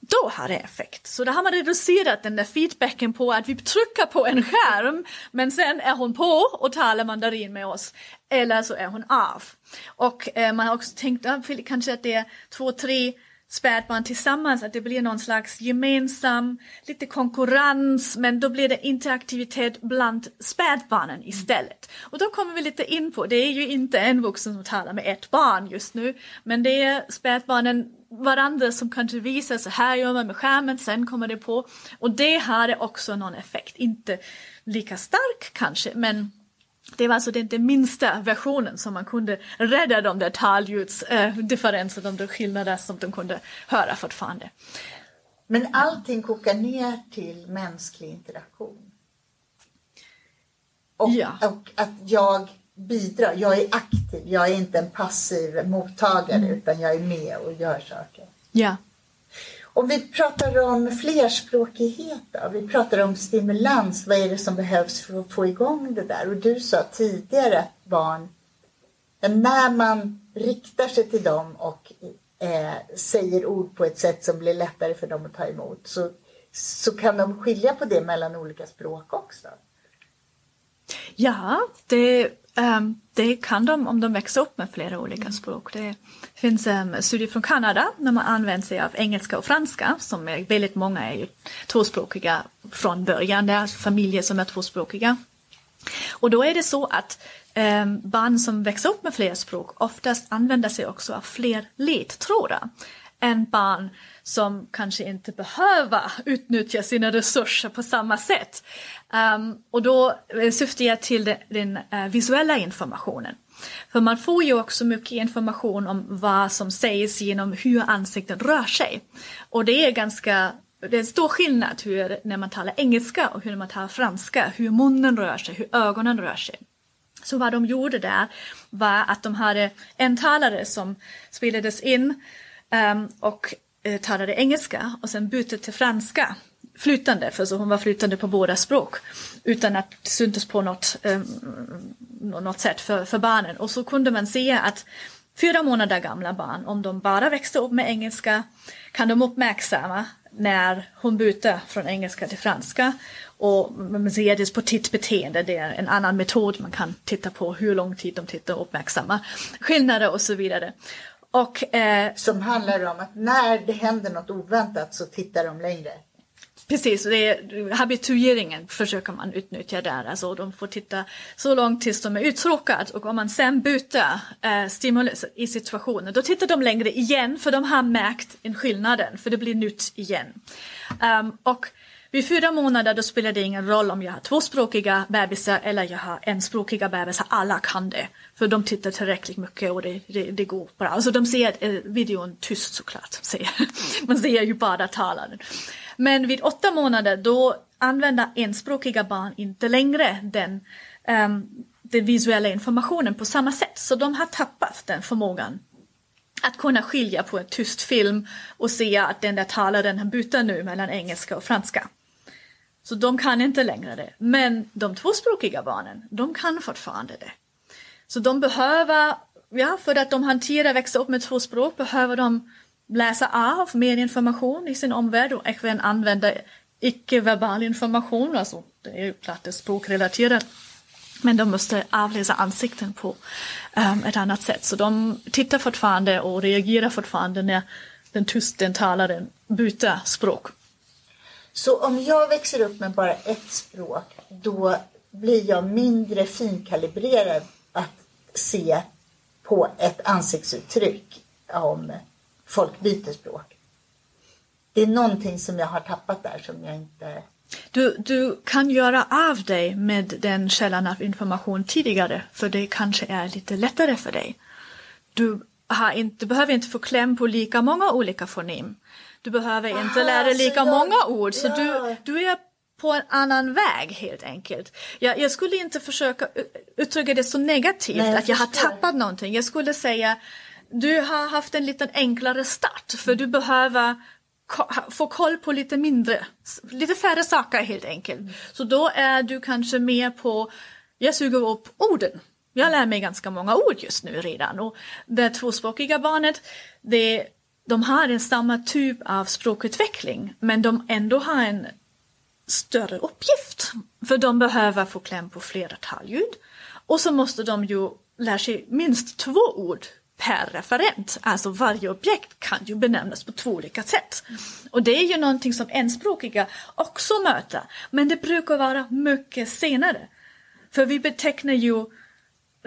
Då har det effekt. Så då har man reducerat den där feedbacken på att vi trycker på en skärm men sen är hon på och talar mandarin med oss. Eller så är hon av. Och eh, man har också tänkt att kanske att det är två, tre spädbarn tillsammans, att det blir någon slags gemensam, lite konkurrens, men då blir det interaktivitet bland spädbarnen istället. Och då kommer vi lite in på, det är ju inte en vuxen som talar med ett barn just nu, men det är spädbarnen varandra som kanske visar så här gör man med skärmen, sen kommer det på. Och det har också någon effekt, inte lika stark kanske, men det var alltså den, den minsta versionen som man kunde rädda de där talljusdifferenserna, eh, de skillnader som de kunde höra fortfarande. Men allting kokar ner till mänsklig interaktion. Och, ja. och att jag bidrar, jag är aktiv, jag är inte en passiv mottagare mm. utan jag är med och gör saker. Ja. Om vi pratar om flerspråkighet då, vi pratar om stimulans, vad är det som behövs för att få igång det där? Och du sa tidigare att barn, när man riktar sig till dem och eh, säger ord på ett sätt som blir lättare för dem att ta emot så, så kan de skilja på det mellan olika språk också. Ja, det, um, det kan de om de växer upp med flera olika språk. Det det finns um, studier från Kanada när man använder sig av engelska och franska som är väldigt många är ju tvåspråkiga från början. Det är alltså familjer som är tvåspråkiga. Och då är det så att um, barn som växer upp med flera språk oftast använder sig också av fler ledtrådar än barn som kanske inte behöver utnyttja sina resurser på samma sätt. Um, och då eh, syftar jag till den, den uh, visuella informationen. För man får ju också mycket information om vad som sägs genom hur ansiktet rör sig. Och det är ganska det är en stor skillnad hur, när man talar engelska och hur man talar franska, hur munnen rör sig, hur ögonen rör sig. Så vad de gjorde där var att de hade en talare som spelades in um, och uh, talade engelska och sen bytte till franska flytande, för så hon var flytande på båda språk. Utan att det syntes på något, um, något sätt för, för barnen. Och så kunde man se att fyra månader gamla barn, om de bara växte upp med engelska, kan de uppmärksamma när hon byter från engelska till franska. Och man ser det på tittbeteende, det är en annan metod man kan titta på hur lång tid de tittar och uppmärksammar skillnader och så vidare. Och, eh, Som handlar om att när det händer något oväntat så tittar de längre. Precis, det är, habitueringen försöker man utnyttja där. Alltså de får titta så långt tills de är uttråkade och om man sen byter eh, stimulus i situationen då tittar de längre igen för de har märkt en skillnaden för det blir nytt igen. Um, och vid fyra månader då spelar det ingen roll om jag har tvåspråkiga bebisar eller jag har enspråkiga bebisar, alla kan det. För de tittar tillräckligt mycket och det, det, det går bra. Alltså de ser eh, videon tyst såklart. Man ser ju bara talaren. Men vid åtta månader då använder enspråkiga barn inte längre den, um, den visuella informationen på samma sätt. Så de har tappat den förmågan att kunna skilja på en tyst film och se att den där talaren byter nu mellan engelska och franska. Så de kan inte längre det. Men de tvåspråkiga barnen, de kan fortfarande det. Så de behöver, ja, för att de hanterar, växa upp med två språk, behöver de läsa av mer information i sin omvärld och även använda icke-verbal information, alltså det är ju klart det är språkrelaterat. Men de måste avläsa ansikten på um, ett annat sätt. Så de tittar fortfarande och reagerar fortfarande när den tysten talaren byter språk. Så om jag växer upp med bara ett språk, då blir jag mindre finkalibrerad att se på ett ansiktsuttryck om folk byter språk. Det är någonting som jag har tappat där som jag inte... Du, du kan göra av dig med den källan av information tidigare för det kanske är lite lättare för dig. Du, har inte, behöver inte få kläm på lika många olika fonem. Du behöver inte Aha, lära lika jag, många ord så ja. du, du är på en annan väg helt enkelt. Jag, jag skulle inte försöka uttrycka det så negativt Nej, att jag har tappat någonting. Jag skulle säga du har haft en lite enklare start för du behöver få koll på lite mindre, lite färre saker helt enkelt. Så då är du kanske mer på, jag suger upp orden. Jag lär mig ganska många ord just nu redan och det tvåspråkiga barnet, det, de har en samma typ av språkutveckling men de ändå har en större uppgift. För de behöver få kläm på flera talljud. Och så måste de ju lära sig minst två ord per referent. Alltså varje objekt kan ju benämnas på två olika sätt. Och det är ju någonting som enspråkiga också möter. Men det brukar vara mycket senare. För vi betecknar ju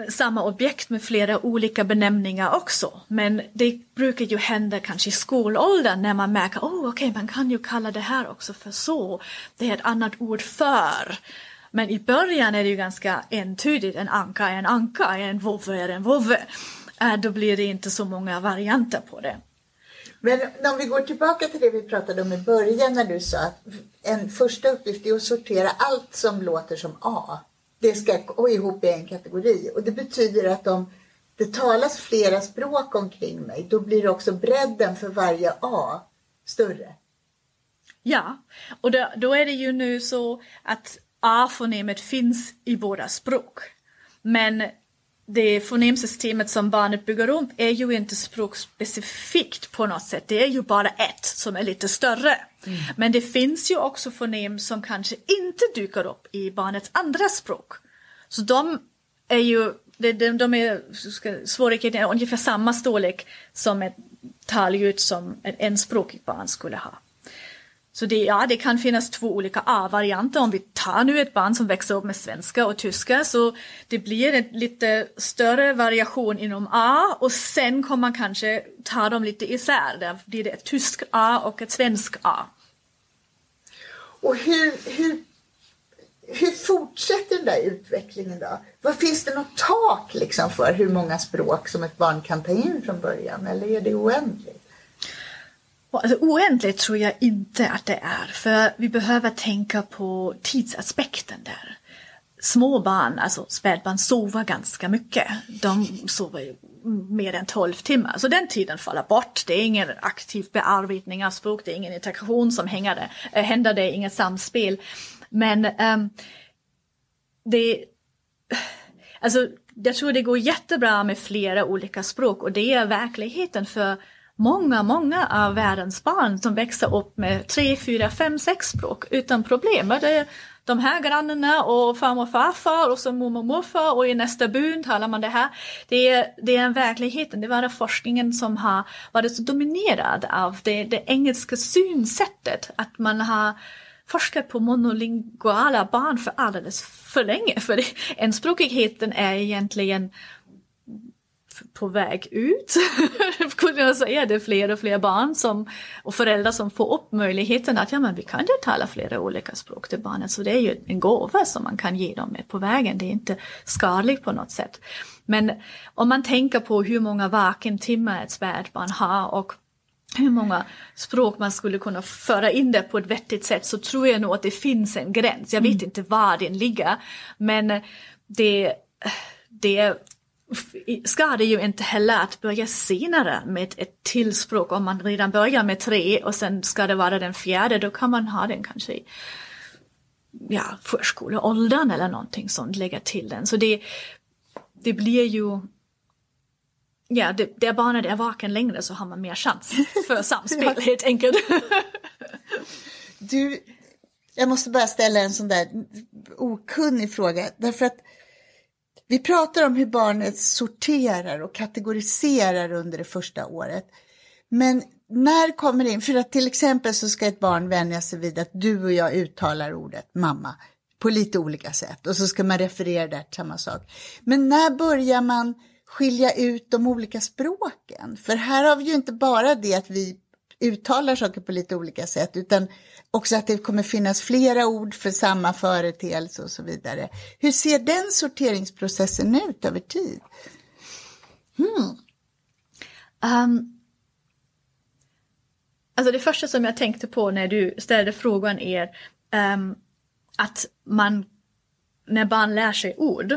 samma objekt med flera olika benämningar också. Men det brukar ju hända kanske i skolåldern när man märker, oh okej, man kan ju kalla det här också för så. Det är ett annat ord för. Men i början är det ju ganska entydigt, en anka är en anka, en vovve är en vovve. Äh, Då blir det inte så många varianter på det. Men om vi går tillbaka till det vi pratade om i början när du sa att en första uppgift är att sortera allt som låter som A. Det ska gå ihop i en kategori och det betyder att om det talas flera språk omkring mig då blir också bredden för varje A större. Ja, och då, då är det ju nu så att A-fonemet finns i båda språk. Men det fonemsystemet som barnet bygger upp är ju inte språkspecifikt på något sätt. Det är ju bara ett som är lite större. Men det finns ju också fonem som kanske inte dyker upp i barnets andra språk. Så de är ju, de, de, de är, svårigheten är ungefär samma storlek som ett talljud som ett enspråkigt barn skulle ha. Så det, ja, det kan finnas två olika A-varianter. Om vi tar nu ett barn som växer upp med svenska och tyska så det blir en lite större variation inom A och sen kommer man kanske ta dem lite isär. Där blir det ett tysk A och ett svensk A. Och hur, hur, hur fortsätter den där utvecklingen då? Vad finns det något tak liksom för hur många språk som ett barn kan ta in från början eller är det oändligt? Alltså, oändligt tror jag inte att det är, för vi behöver tänka på tidsaspekten där. Små barn, alltså spädbarn, sover ganska mycket. De sover ju mer än 12 timmar, så den tiden faller bort. Det är ingen aktiv bearbetning av språk, det är ingen integration som hänger där, eh, händer, det är inget samspel. Men um, det, alltså jag tror det går jättebra med flera olika språk och det är verkligheten för många, många av världens barn som växer upp med tre, fyra, fem, sex språk utan problem. Det är de här grannarna och farmor och farfar och så mormor och morfar och i nästa byn talar man det här. Det är, det är en verkligheten, det var forskningen som har varit så dominerad av det, det engelska synsättet, att man har forskat på monolinguala barn för alldeles för länge. För enspråkigheten är egentligen på väg ut, kunde jag säga. Det är fler och fler barn som, och föräldrar som får upp möjligheten att ja, men vi kan ju tala flera olika språk till barnen. Så det är ju en gåva som man kan ge dem med på vägen. Det är inte skadligt på något sätt. Men om man tänker på hur många vakentimmar ett spädbarn har och hur många språk man skulle kunna föra in det på ett vettigt sätt så tror jag nog att det finns en gräns. Jag vet mm. inte var den ligger men det, det skadar ju inte heller att börja senare med ett till språk. Om man redan börjar med tre och sen ska det vara den fjärde, då kan man ha den kanske i ja, förskoleåldern eller någonting sånt, lägga till den. Så det, det blir ju Ja, det, där barnet är vaken längre så har man mer chans för samspel ja. helt enkelt. du, jag måste bara ställa en sån där okunnig fråga. Därför att vi pratar om hur barnet sorterar och kategoriserar under det första året. Men när kommer det in, för att till exempel så ska ett barn vänja sig vid att du och jag uttalar ordet mamma på lite olika sätt och så ska man referera det till samma sak. Men när börjar man skilja ut de olika språken? För här har vi ju inte bara det att vi uttalar saker på lite olika sätt utan också att det kommer finnas flera ord för samma företeelse och så vidare. Hur ser den sorteringsprocessen ut över tid? Hmm. Um, alltså det första som jag tänkte på när du ställde frågan är um, att man när barn lär sig ord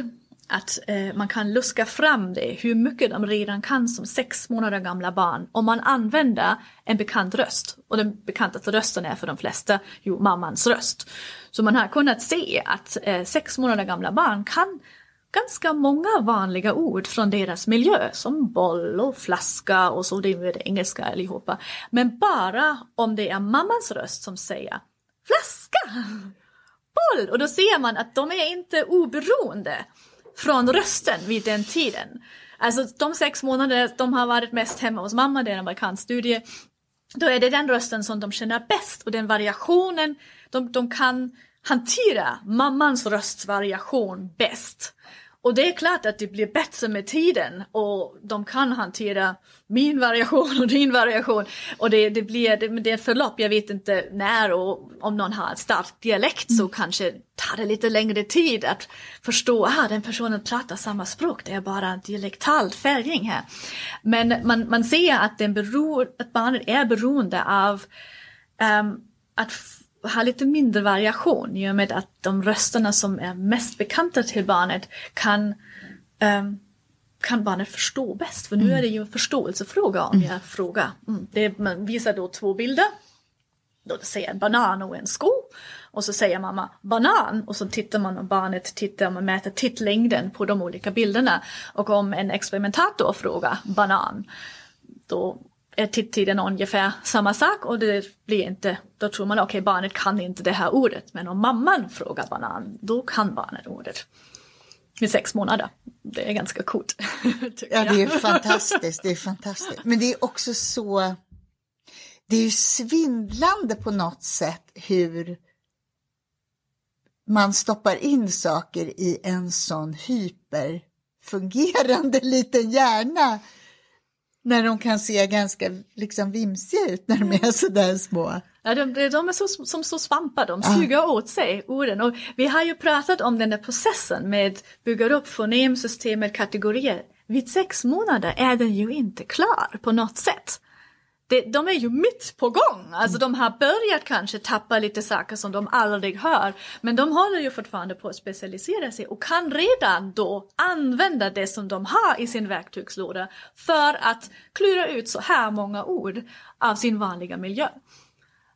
att eh, man kan luska fram det, hur mycket de redan kan som sex månader gamla barn om man använder en bekant röst. Och den bekantaste rösten är för de flesta ju mammans röst. Så man har kunnat se att eh, sex månader gamla barn kan ganska många vanliga ord från deras miljö som boll och flaska och så, det är det engelska allihopa. Men bara om det är mammans röst som säger flaska, boll och då ser man att de är inte oberoende från rösten vid den tiden. Alltså de sex månader de har varit mest hemma hos mamma, det är en amerikansk studie. Då är det den rösten som de känner bäst och den variationen, de, de kan hantera mammans röstvariation bäst. Och det är klart att det blir bättre med tiden och de kan hantera min variation och din variation. Och det, det blir det, det är ett förlopp, jag vet inte när och om någon har en stark dialekt mm. så kanske tar det lite längre tid att förstå att ah, den personen pratar samma språk, det är bara en dialektal färgning här. Men man, man ser att, den beror, att barnet är beroende av um, att ha lite mindre variation i och med att de rösterna som är mest bekanta till barnet kan, um, kan barnet förstå bäst. För nu mm. är det ju en förståelsefråga om jag frågar. Mm. Det, man visar då två bilder. Då säger en banan och en sko. Och så säger mamma banan och så tittar man och barnet tittar och man mäter tittlängden på de olika bilderna. Och om en experimentator frågar banan då är tiden ungefär samma sak och det blir inte, då tror man okej okay, barnet kan inte det här ordet men om mamman frågar banan då kan barnet ordet. Med sex månader. Det är ganska coolt. ja det är fantastiskt, det är fantastiskt. Men det är också så, det är ju svindlande på något sätt hur man stoppar in saker i en sån hyperfungerande liten hjärna när de kan se ganska liksom vimsiga ut när de är sådär små. Ja, de, de är så, som så svampar, de suger ja. åt sig orden. Och vi har ju pratat om den där processen med att bygga upp fonemsystemet, kategorier. Vid sex månader är den ju inte klar på något sätt det, de är ju mitt på gång. Alltså de har börjat kanske tappa lite saker som de aldrig hör. Men de håller ju fortfarande på att specialisera sig och kan redan då använda det som de har i sin verktygslåda för att klura ut så här många ord av sin vanliga miljö.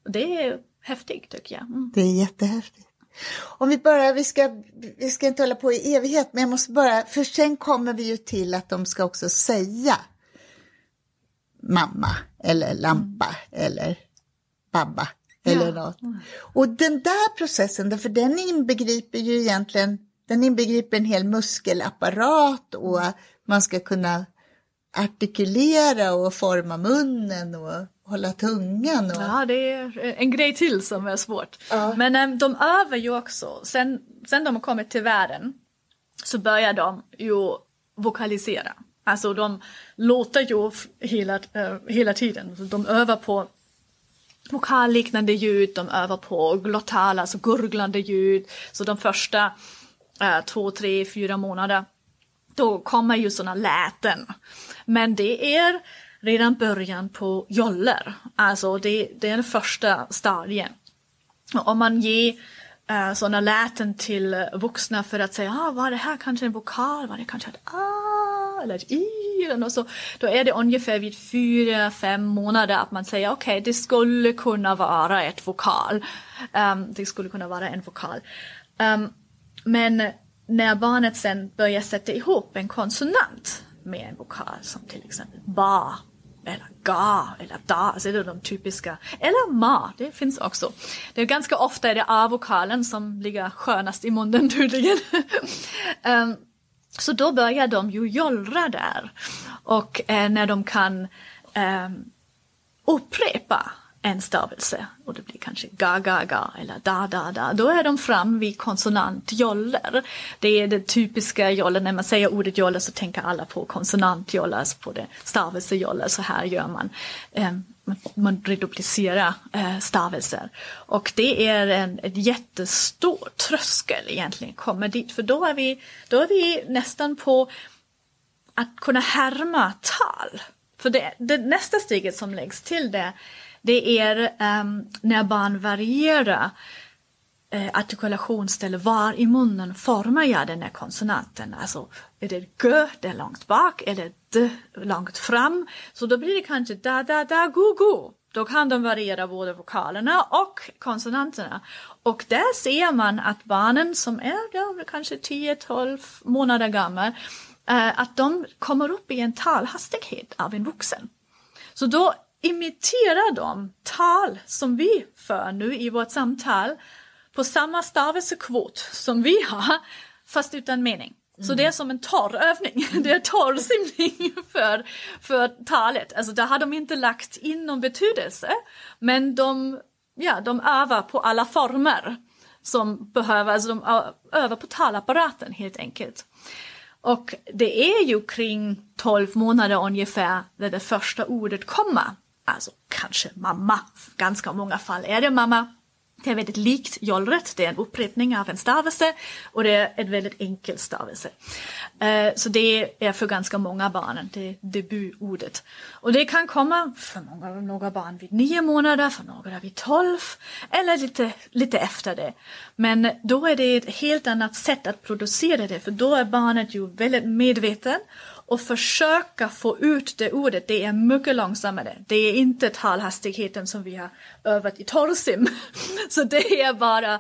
Det är häftigt tycker jag. Mm. Det är jättehäftigt. Om vi bara, vi ska, vi ska inte hålla på i evighet, men jag måste bara, för sen kommer vi ju till att de ska också säga mamma eller lampa eller babba eller Ja. något. Och den där processen, för den inbegriper ju egentligen, den inbegriper en hel muskelapparat och man ska kunna artikulera och forma munnen och hålla tungan. Och, Ja, det är en grej till som är svårt. Ja. Men äm, de övar ju också. Sen, sen de har kommit till världen så börjar de ju vokalisera. Alltså de låter ju hela, eh, hela tiden. Alltså, de övar på vokalliknande ljud, de övar på glottala, alltså gurglande ljud. Så de första eh, två, tre, fyra månader då kommer ju såna läten. Men det är redan början på joller. Alltså det, det är den första stadien. Och Om man ger eh, uh, sådana läten till vuxna för att säga, ah, var det här kanske en vokal, var det kanske ett ah eller ett i eller och så, då är det ungefär vid fyra, fem månader att man säger, okej, det skulle kunna vara ett vokal. Um, det skulle kunna vara en vokal. Um, men när barnet sen börjar sätta ihop en konsonant med en vokal som till exempel ba eller ga eller da, alltså det är de typiska. Eller ma, det finns också. Det är ganska ofta är det a-vokalen som ligger skönast i munnen tydligen. um, så då börjar de ju jollra där. Och eh, när de kan eh, upprepa en stavelse och det blir kanske ga, ga, ga eller da, da, da. Då är de fram vid konsonantjoller. Det är det typiska joller. När man säger ordet joller så tänker alla på konsonantjoller, alltså på det stavelsejoller. Så här gör man. Eh, man- reduplicerar eh, stavelser. Och det är en, en jättestor tröskel egentligen, kommer dit. För då är vi, då är vi nästan på att kunna härma tal. För det, det nästa steget som läggs till det, det är um, när barn varierar eh, artikulationsställe, var i munnen formar jag den här konsonanten? Alltså, är det g, det är långt bak, eller d, långt fram? Så då blir det kanske da, da, da, gu, gu. Då kan de variera både vokalerna och konsonanterna. Och där ser man att barnen som är ja, kanske 10-12 månader gamla, eh, att de kommer upp i en talhastighet av en vuxen. Så då imiterar de tal som vi för nu i vårt samtal på samma stavelsekvot som vi har, fast utan mening. Så det är som en torrövning, det är torrsimning för, för talet. Alltså där har de inte lagt in någon betydelse, men de, ja, de övar på alla former som behöver, alltså de övar på talapparaten helt enkelt. Och det är ju kring 12 månader ungefär när det första ordet kommer. Alltså kanske mamma. Ganska många fall är det mamma. Det är väldigt likt jollret, det är en upprepning av en stavelse och det är en väldigt enkel stavelse. Eh, så det är för ganska många barn, det är debutordet. Och det kan komma för många, några barn vid nio månader, för några vid tolv eller lite, lite efter det. Men då är det ett helt annat sätt att producera det, för då är barnet ju väldigt medveten och försöka få ut det ordet, det är mycket långsammare. Det är inte talhastigheten som vi har övat i torrsim. Så det är bara,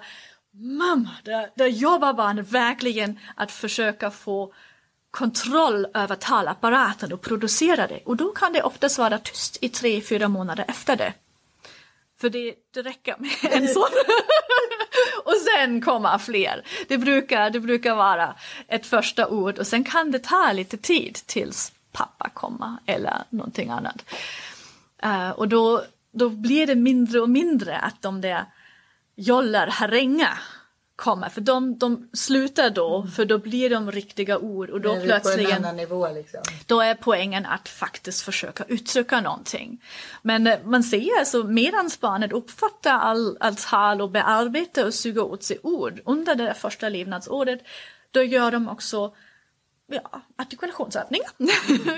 mamma, där, där jobbar barnet verkligen att försöka få kontroll över talapparaten och producera det. Och då kan det oftast vara tyst i tre, fyra månader efter det. För det, det räcker med en sån. och sen kommer fler. Det brukar, det brukar vara ett första ord och sen kan det ta lite tid tills pappa kommer eller någonting annat. Eh, och då, då blir det mindre och mindre att de där jollar, haränga kommer. För de, de slutar då, för då blir de riktiga ord och då vi på en annan nivå liksom. då är poängen att faktiskt försöka uttrycka någonting. Men eh, man ser alltså medan barnet uppfattar all, all tal och bearbetar och suger åt sig ord under det första levnadsåret, då gör de också ja, artikulationsövningar,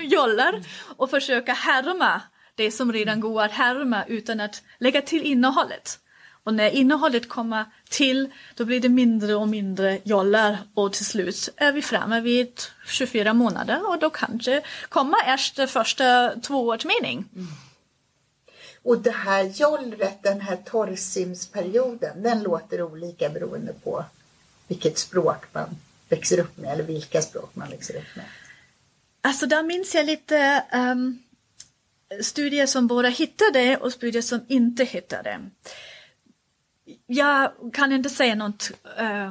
jollar och försöka härma det som redan går att härma utan att lägga till innehållet. Och när innehållet kommer till, då blir det mindre och mindre jollar och till slut är vi framme vid 24 månader och då kanske kommer efter första tvåårsmening. Och det här jollret, den här torrsimsperioden, den låter olika beroende på vilket språk man växer upp med eller vilka språk man växer upp med. Alltså där minns jag lite um, studier som både hittade och studier som inte hittade. Jag kan inte säga något uh,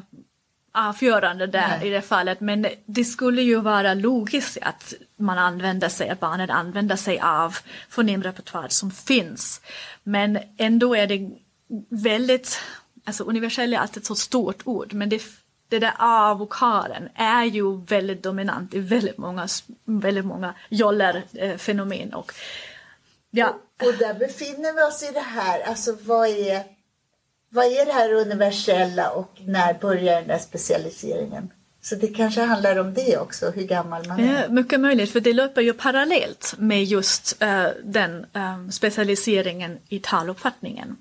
avgörande där Nej. i det fallet men det skulle ju vara logiskt att man använder sig, att barnet använder sig av fonemrepertoar som finns. Men ändå är det väldigt, alltså universell är alltid ett så stort ord men det det där A-vokalen är ju väldigt dominant i väldigt många, väldigt många joller-fenomen. Och, ja. och, och där befinner vi oss i det här, alltså vad är, vad är det här universella och när börjar den där specialiseringen? Så det kanske handlar om det också, hur gammal man är. Ja, mycket möjligt, för det löper ju parallellt med just uh, den um, specialiseringen i taluppfattningen.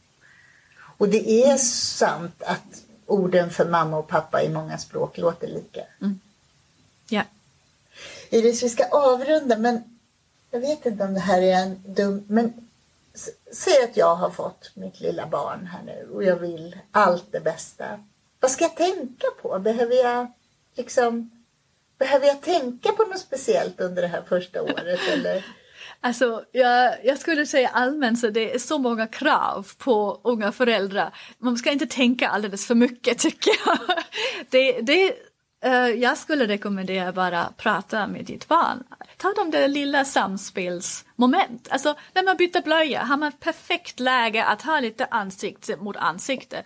Och det är sant att orden för mamma och pappa i många språk låter lika. Mm. Ja. Iris, vi ska avrunda men jag vet inte om det här är en dum... Men säg att jag har fått mitt lilla barn här nu och jag vill allt det bästa. Vad ska jag tänka på? Behöver jag liksom... Behöver jag tänka på något speciellt under det här första året eller? Alltså, jag, jag skulle säga allmänt så det är så många krav på unga föräldrar. Man ska inte tänka alldeles för mycket tycker jag. Det, det, Eh, jag skulle rekommendera bara prata med ditt barn. Ta de där lilla samspelsmoment. Alltså när man byter blöja har man perfekt läge att ha lite ansikte mot ansikte.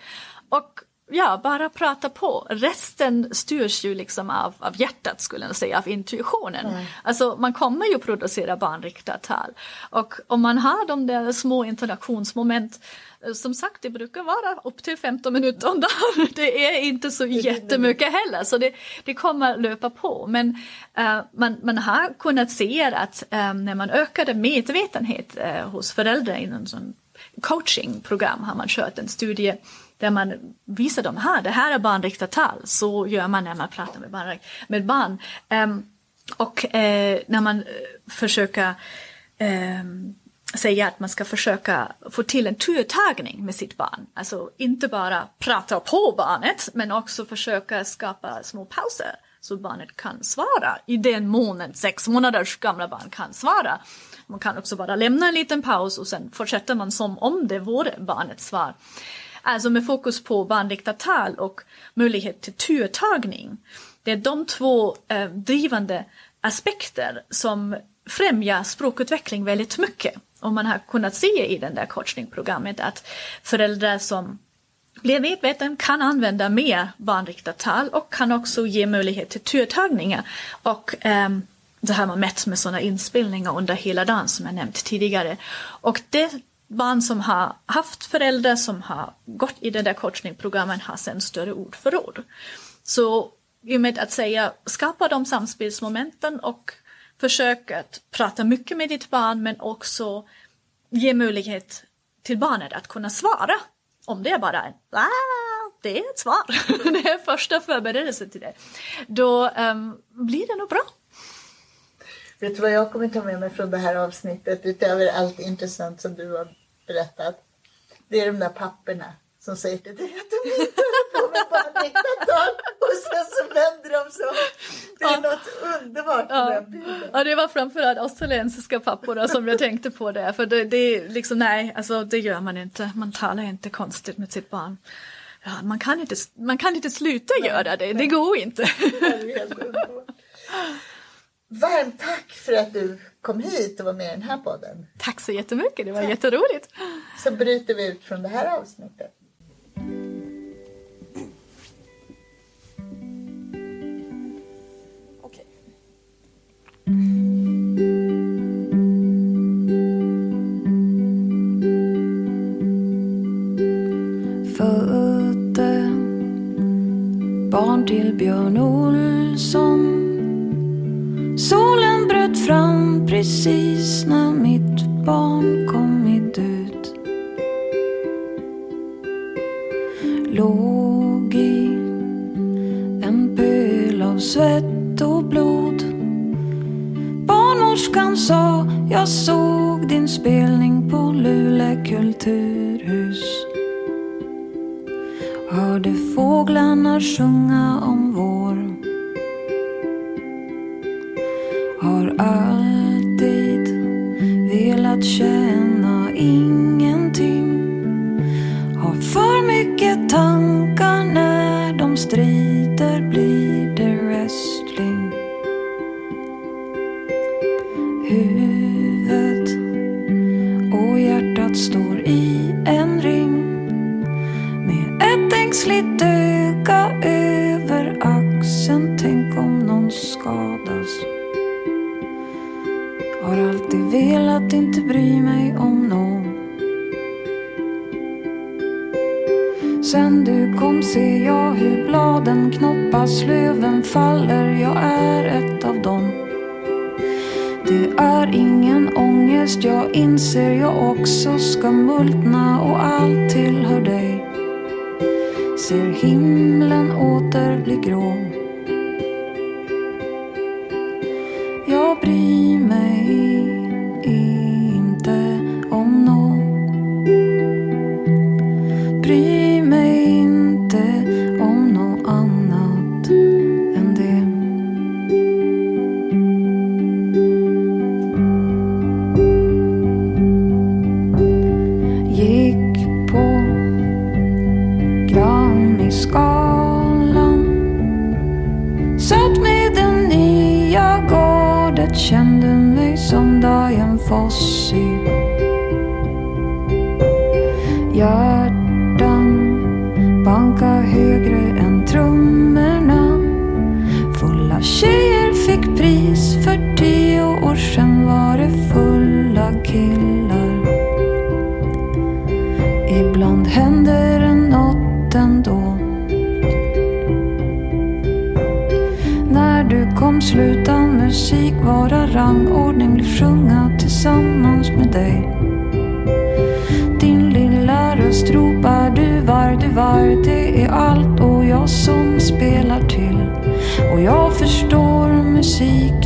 Och ja, bara prata på. Resten styrs ju liksom av, av hjärtat skulle jag säga, av intuitionen. Mm. Alltså man kommer ju producera barnriktat tal. Och om man har de där små interaktionsmoment eh, som sagt, det brukar vara upp till 15 minuter om dagen. Det är inte så jättemycket heller, så det, det kommer löpa på. Men uh, man, man har kunnat se att um, när man ökade medvetenhet uh, hos föräldrar inom sån coachingprogram har man kört en studie där man visar dem, här, det här är barnriktat tal, så gör man när man pratar med barn. Med barn. Um, och uh, när man uh, försöker um, säga att man ska försöka få till en turtagning med sitt barn. Alltså inte bara prata på barnet men också försöka skapa små pauser så barnet kan svara i den mån sex månaders gamla barn kan svara. Man kan också bara lämna en liten paus och sen fortsätter man som om det vore barnets svar. Alltså med fokus på barnriktat tal och möjlighet till turtagning. Det är de två eh, drivande aspekter som främjar språkutveckling väldigt mycket. Och man har kunnat se i det där coachningprogrammet att föräldrar som blir medvetna kan använda mer barnriktat tal och kan också ge möjlighet till turtagningar. Och eh, det har man mätt med sådana inspelningar under hela dagen som jag nämnt tidigare. Och det barn som har haft föräldrar som har gått i det där coachingprogrammen har sen större ordförråd. Så i och med att säga skapa de samspelsmomenten och försök att prata mycket med ditt barn men också ge möjlighet till barnet att kunna svara. Om det är bara en ah, det är ett svar, det är första förberedelsen till det. Då um, blir det nog bra. Vet du vad jag kommer ta med mig från det här avsnittet utöver allt intressant som du har berättat. Det är de där papperna som säger till dig att de inte håller på med barnriktat och sen så vänder de så. Det är ja. något underbart ja. med den bilden. Ja, det var framförallt australiensiska papporna som jag tänkte på där. För det, det är liksom, nej, alltså det gör man inte. Man talar inte konstigt med sitt barn. Ja, man, kan inte, man kan inte sluta nej, göra det, nej. det går inte. Varmt tack för att du kom hit och var med i den här podden. Tack så jättemycket, det var tack. jätteroligt. Så bryter vi ut från det här avsnittet. Okej. Födde barn till Björn Olsson Solen bröt fram precis när mitt barn kommit ut. Låg i en pöl av svett och blod. Barnmorskan sa, jag såg din spelning på Luleå kulturhus. Hörde fåglarna sjunga om vår all slöven faller, jag är ett av dem. Det är ingen ångest, jag inser jag också ska multna och allt tillhör dig. Ser himlen åter bli grå rangordning blir sjunga tillsammans med dig. Din lilla röst ropar du var, du var, det är allt och jag som spelar till. Och jag förstår musik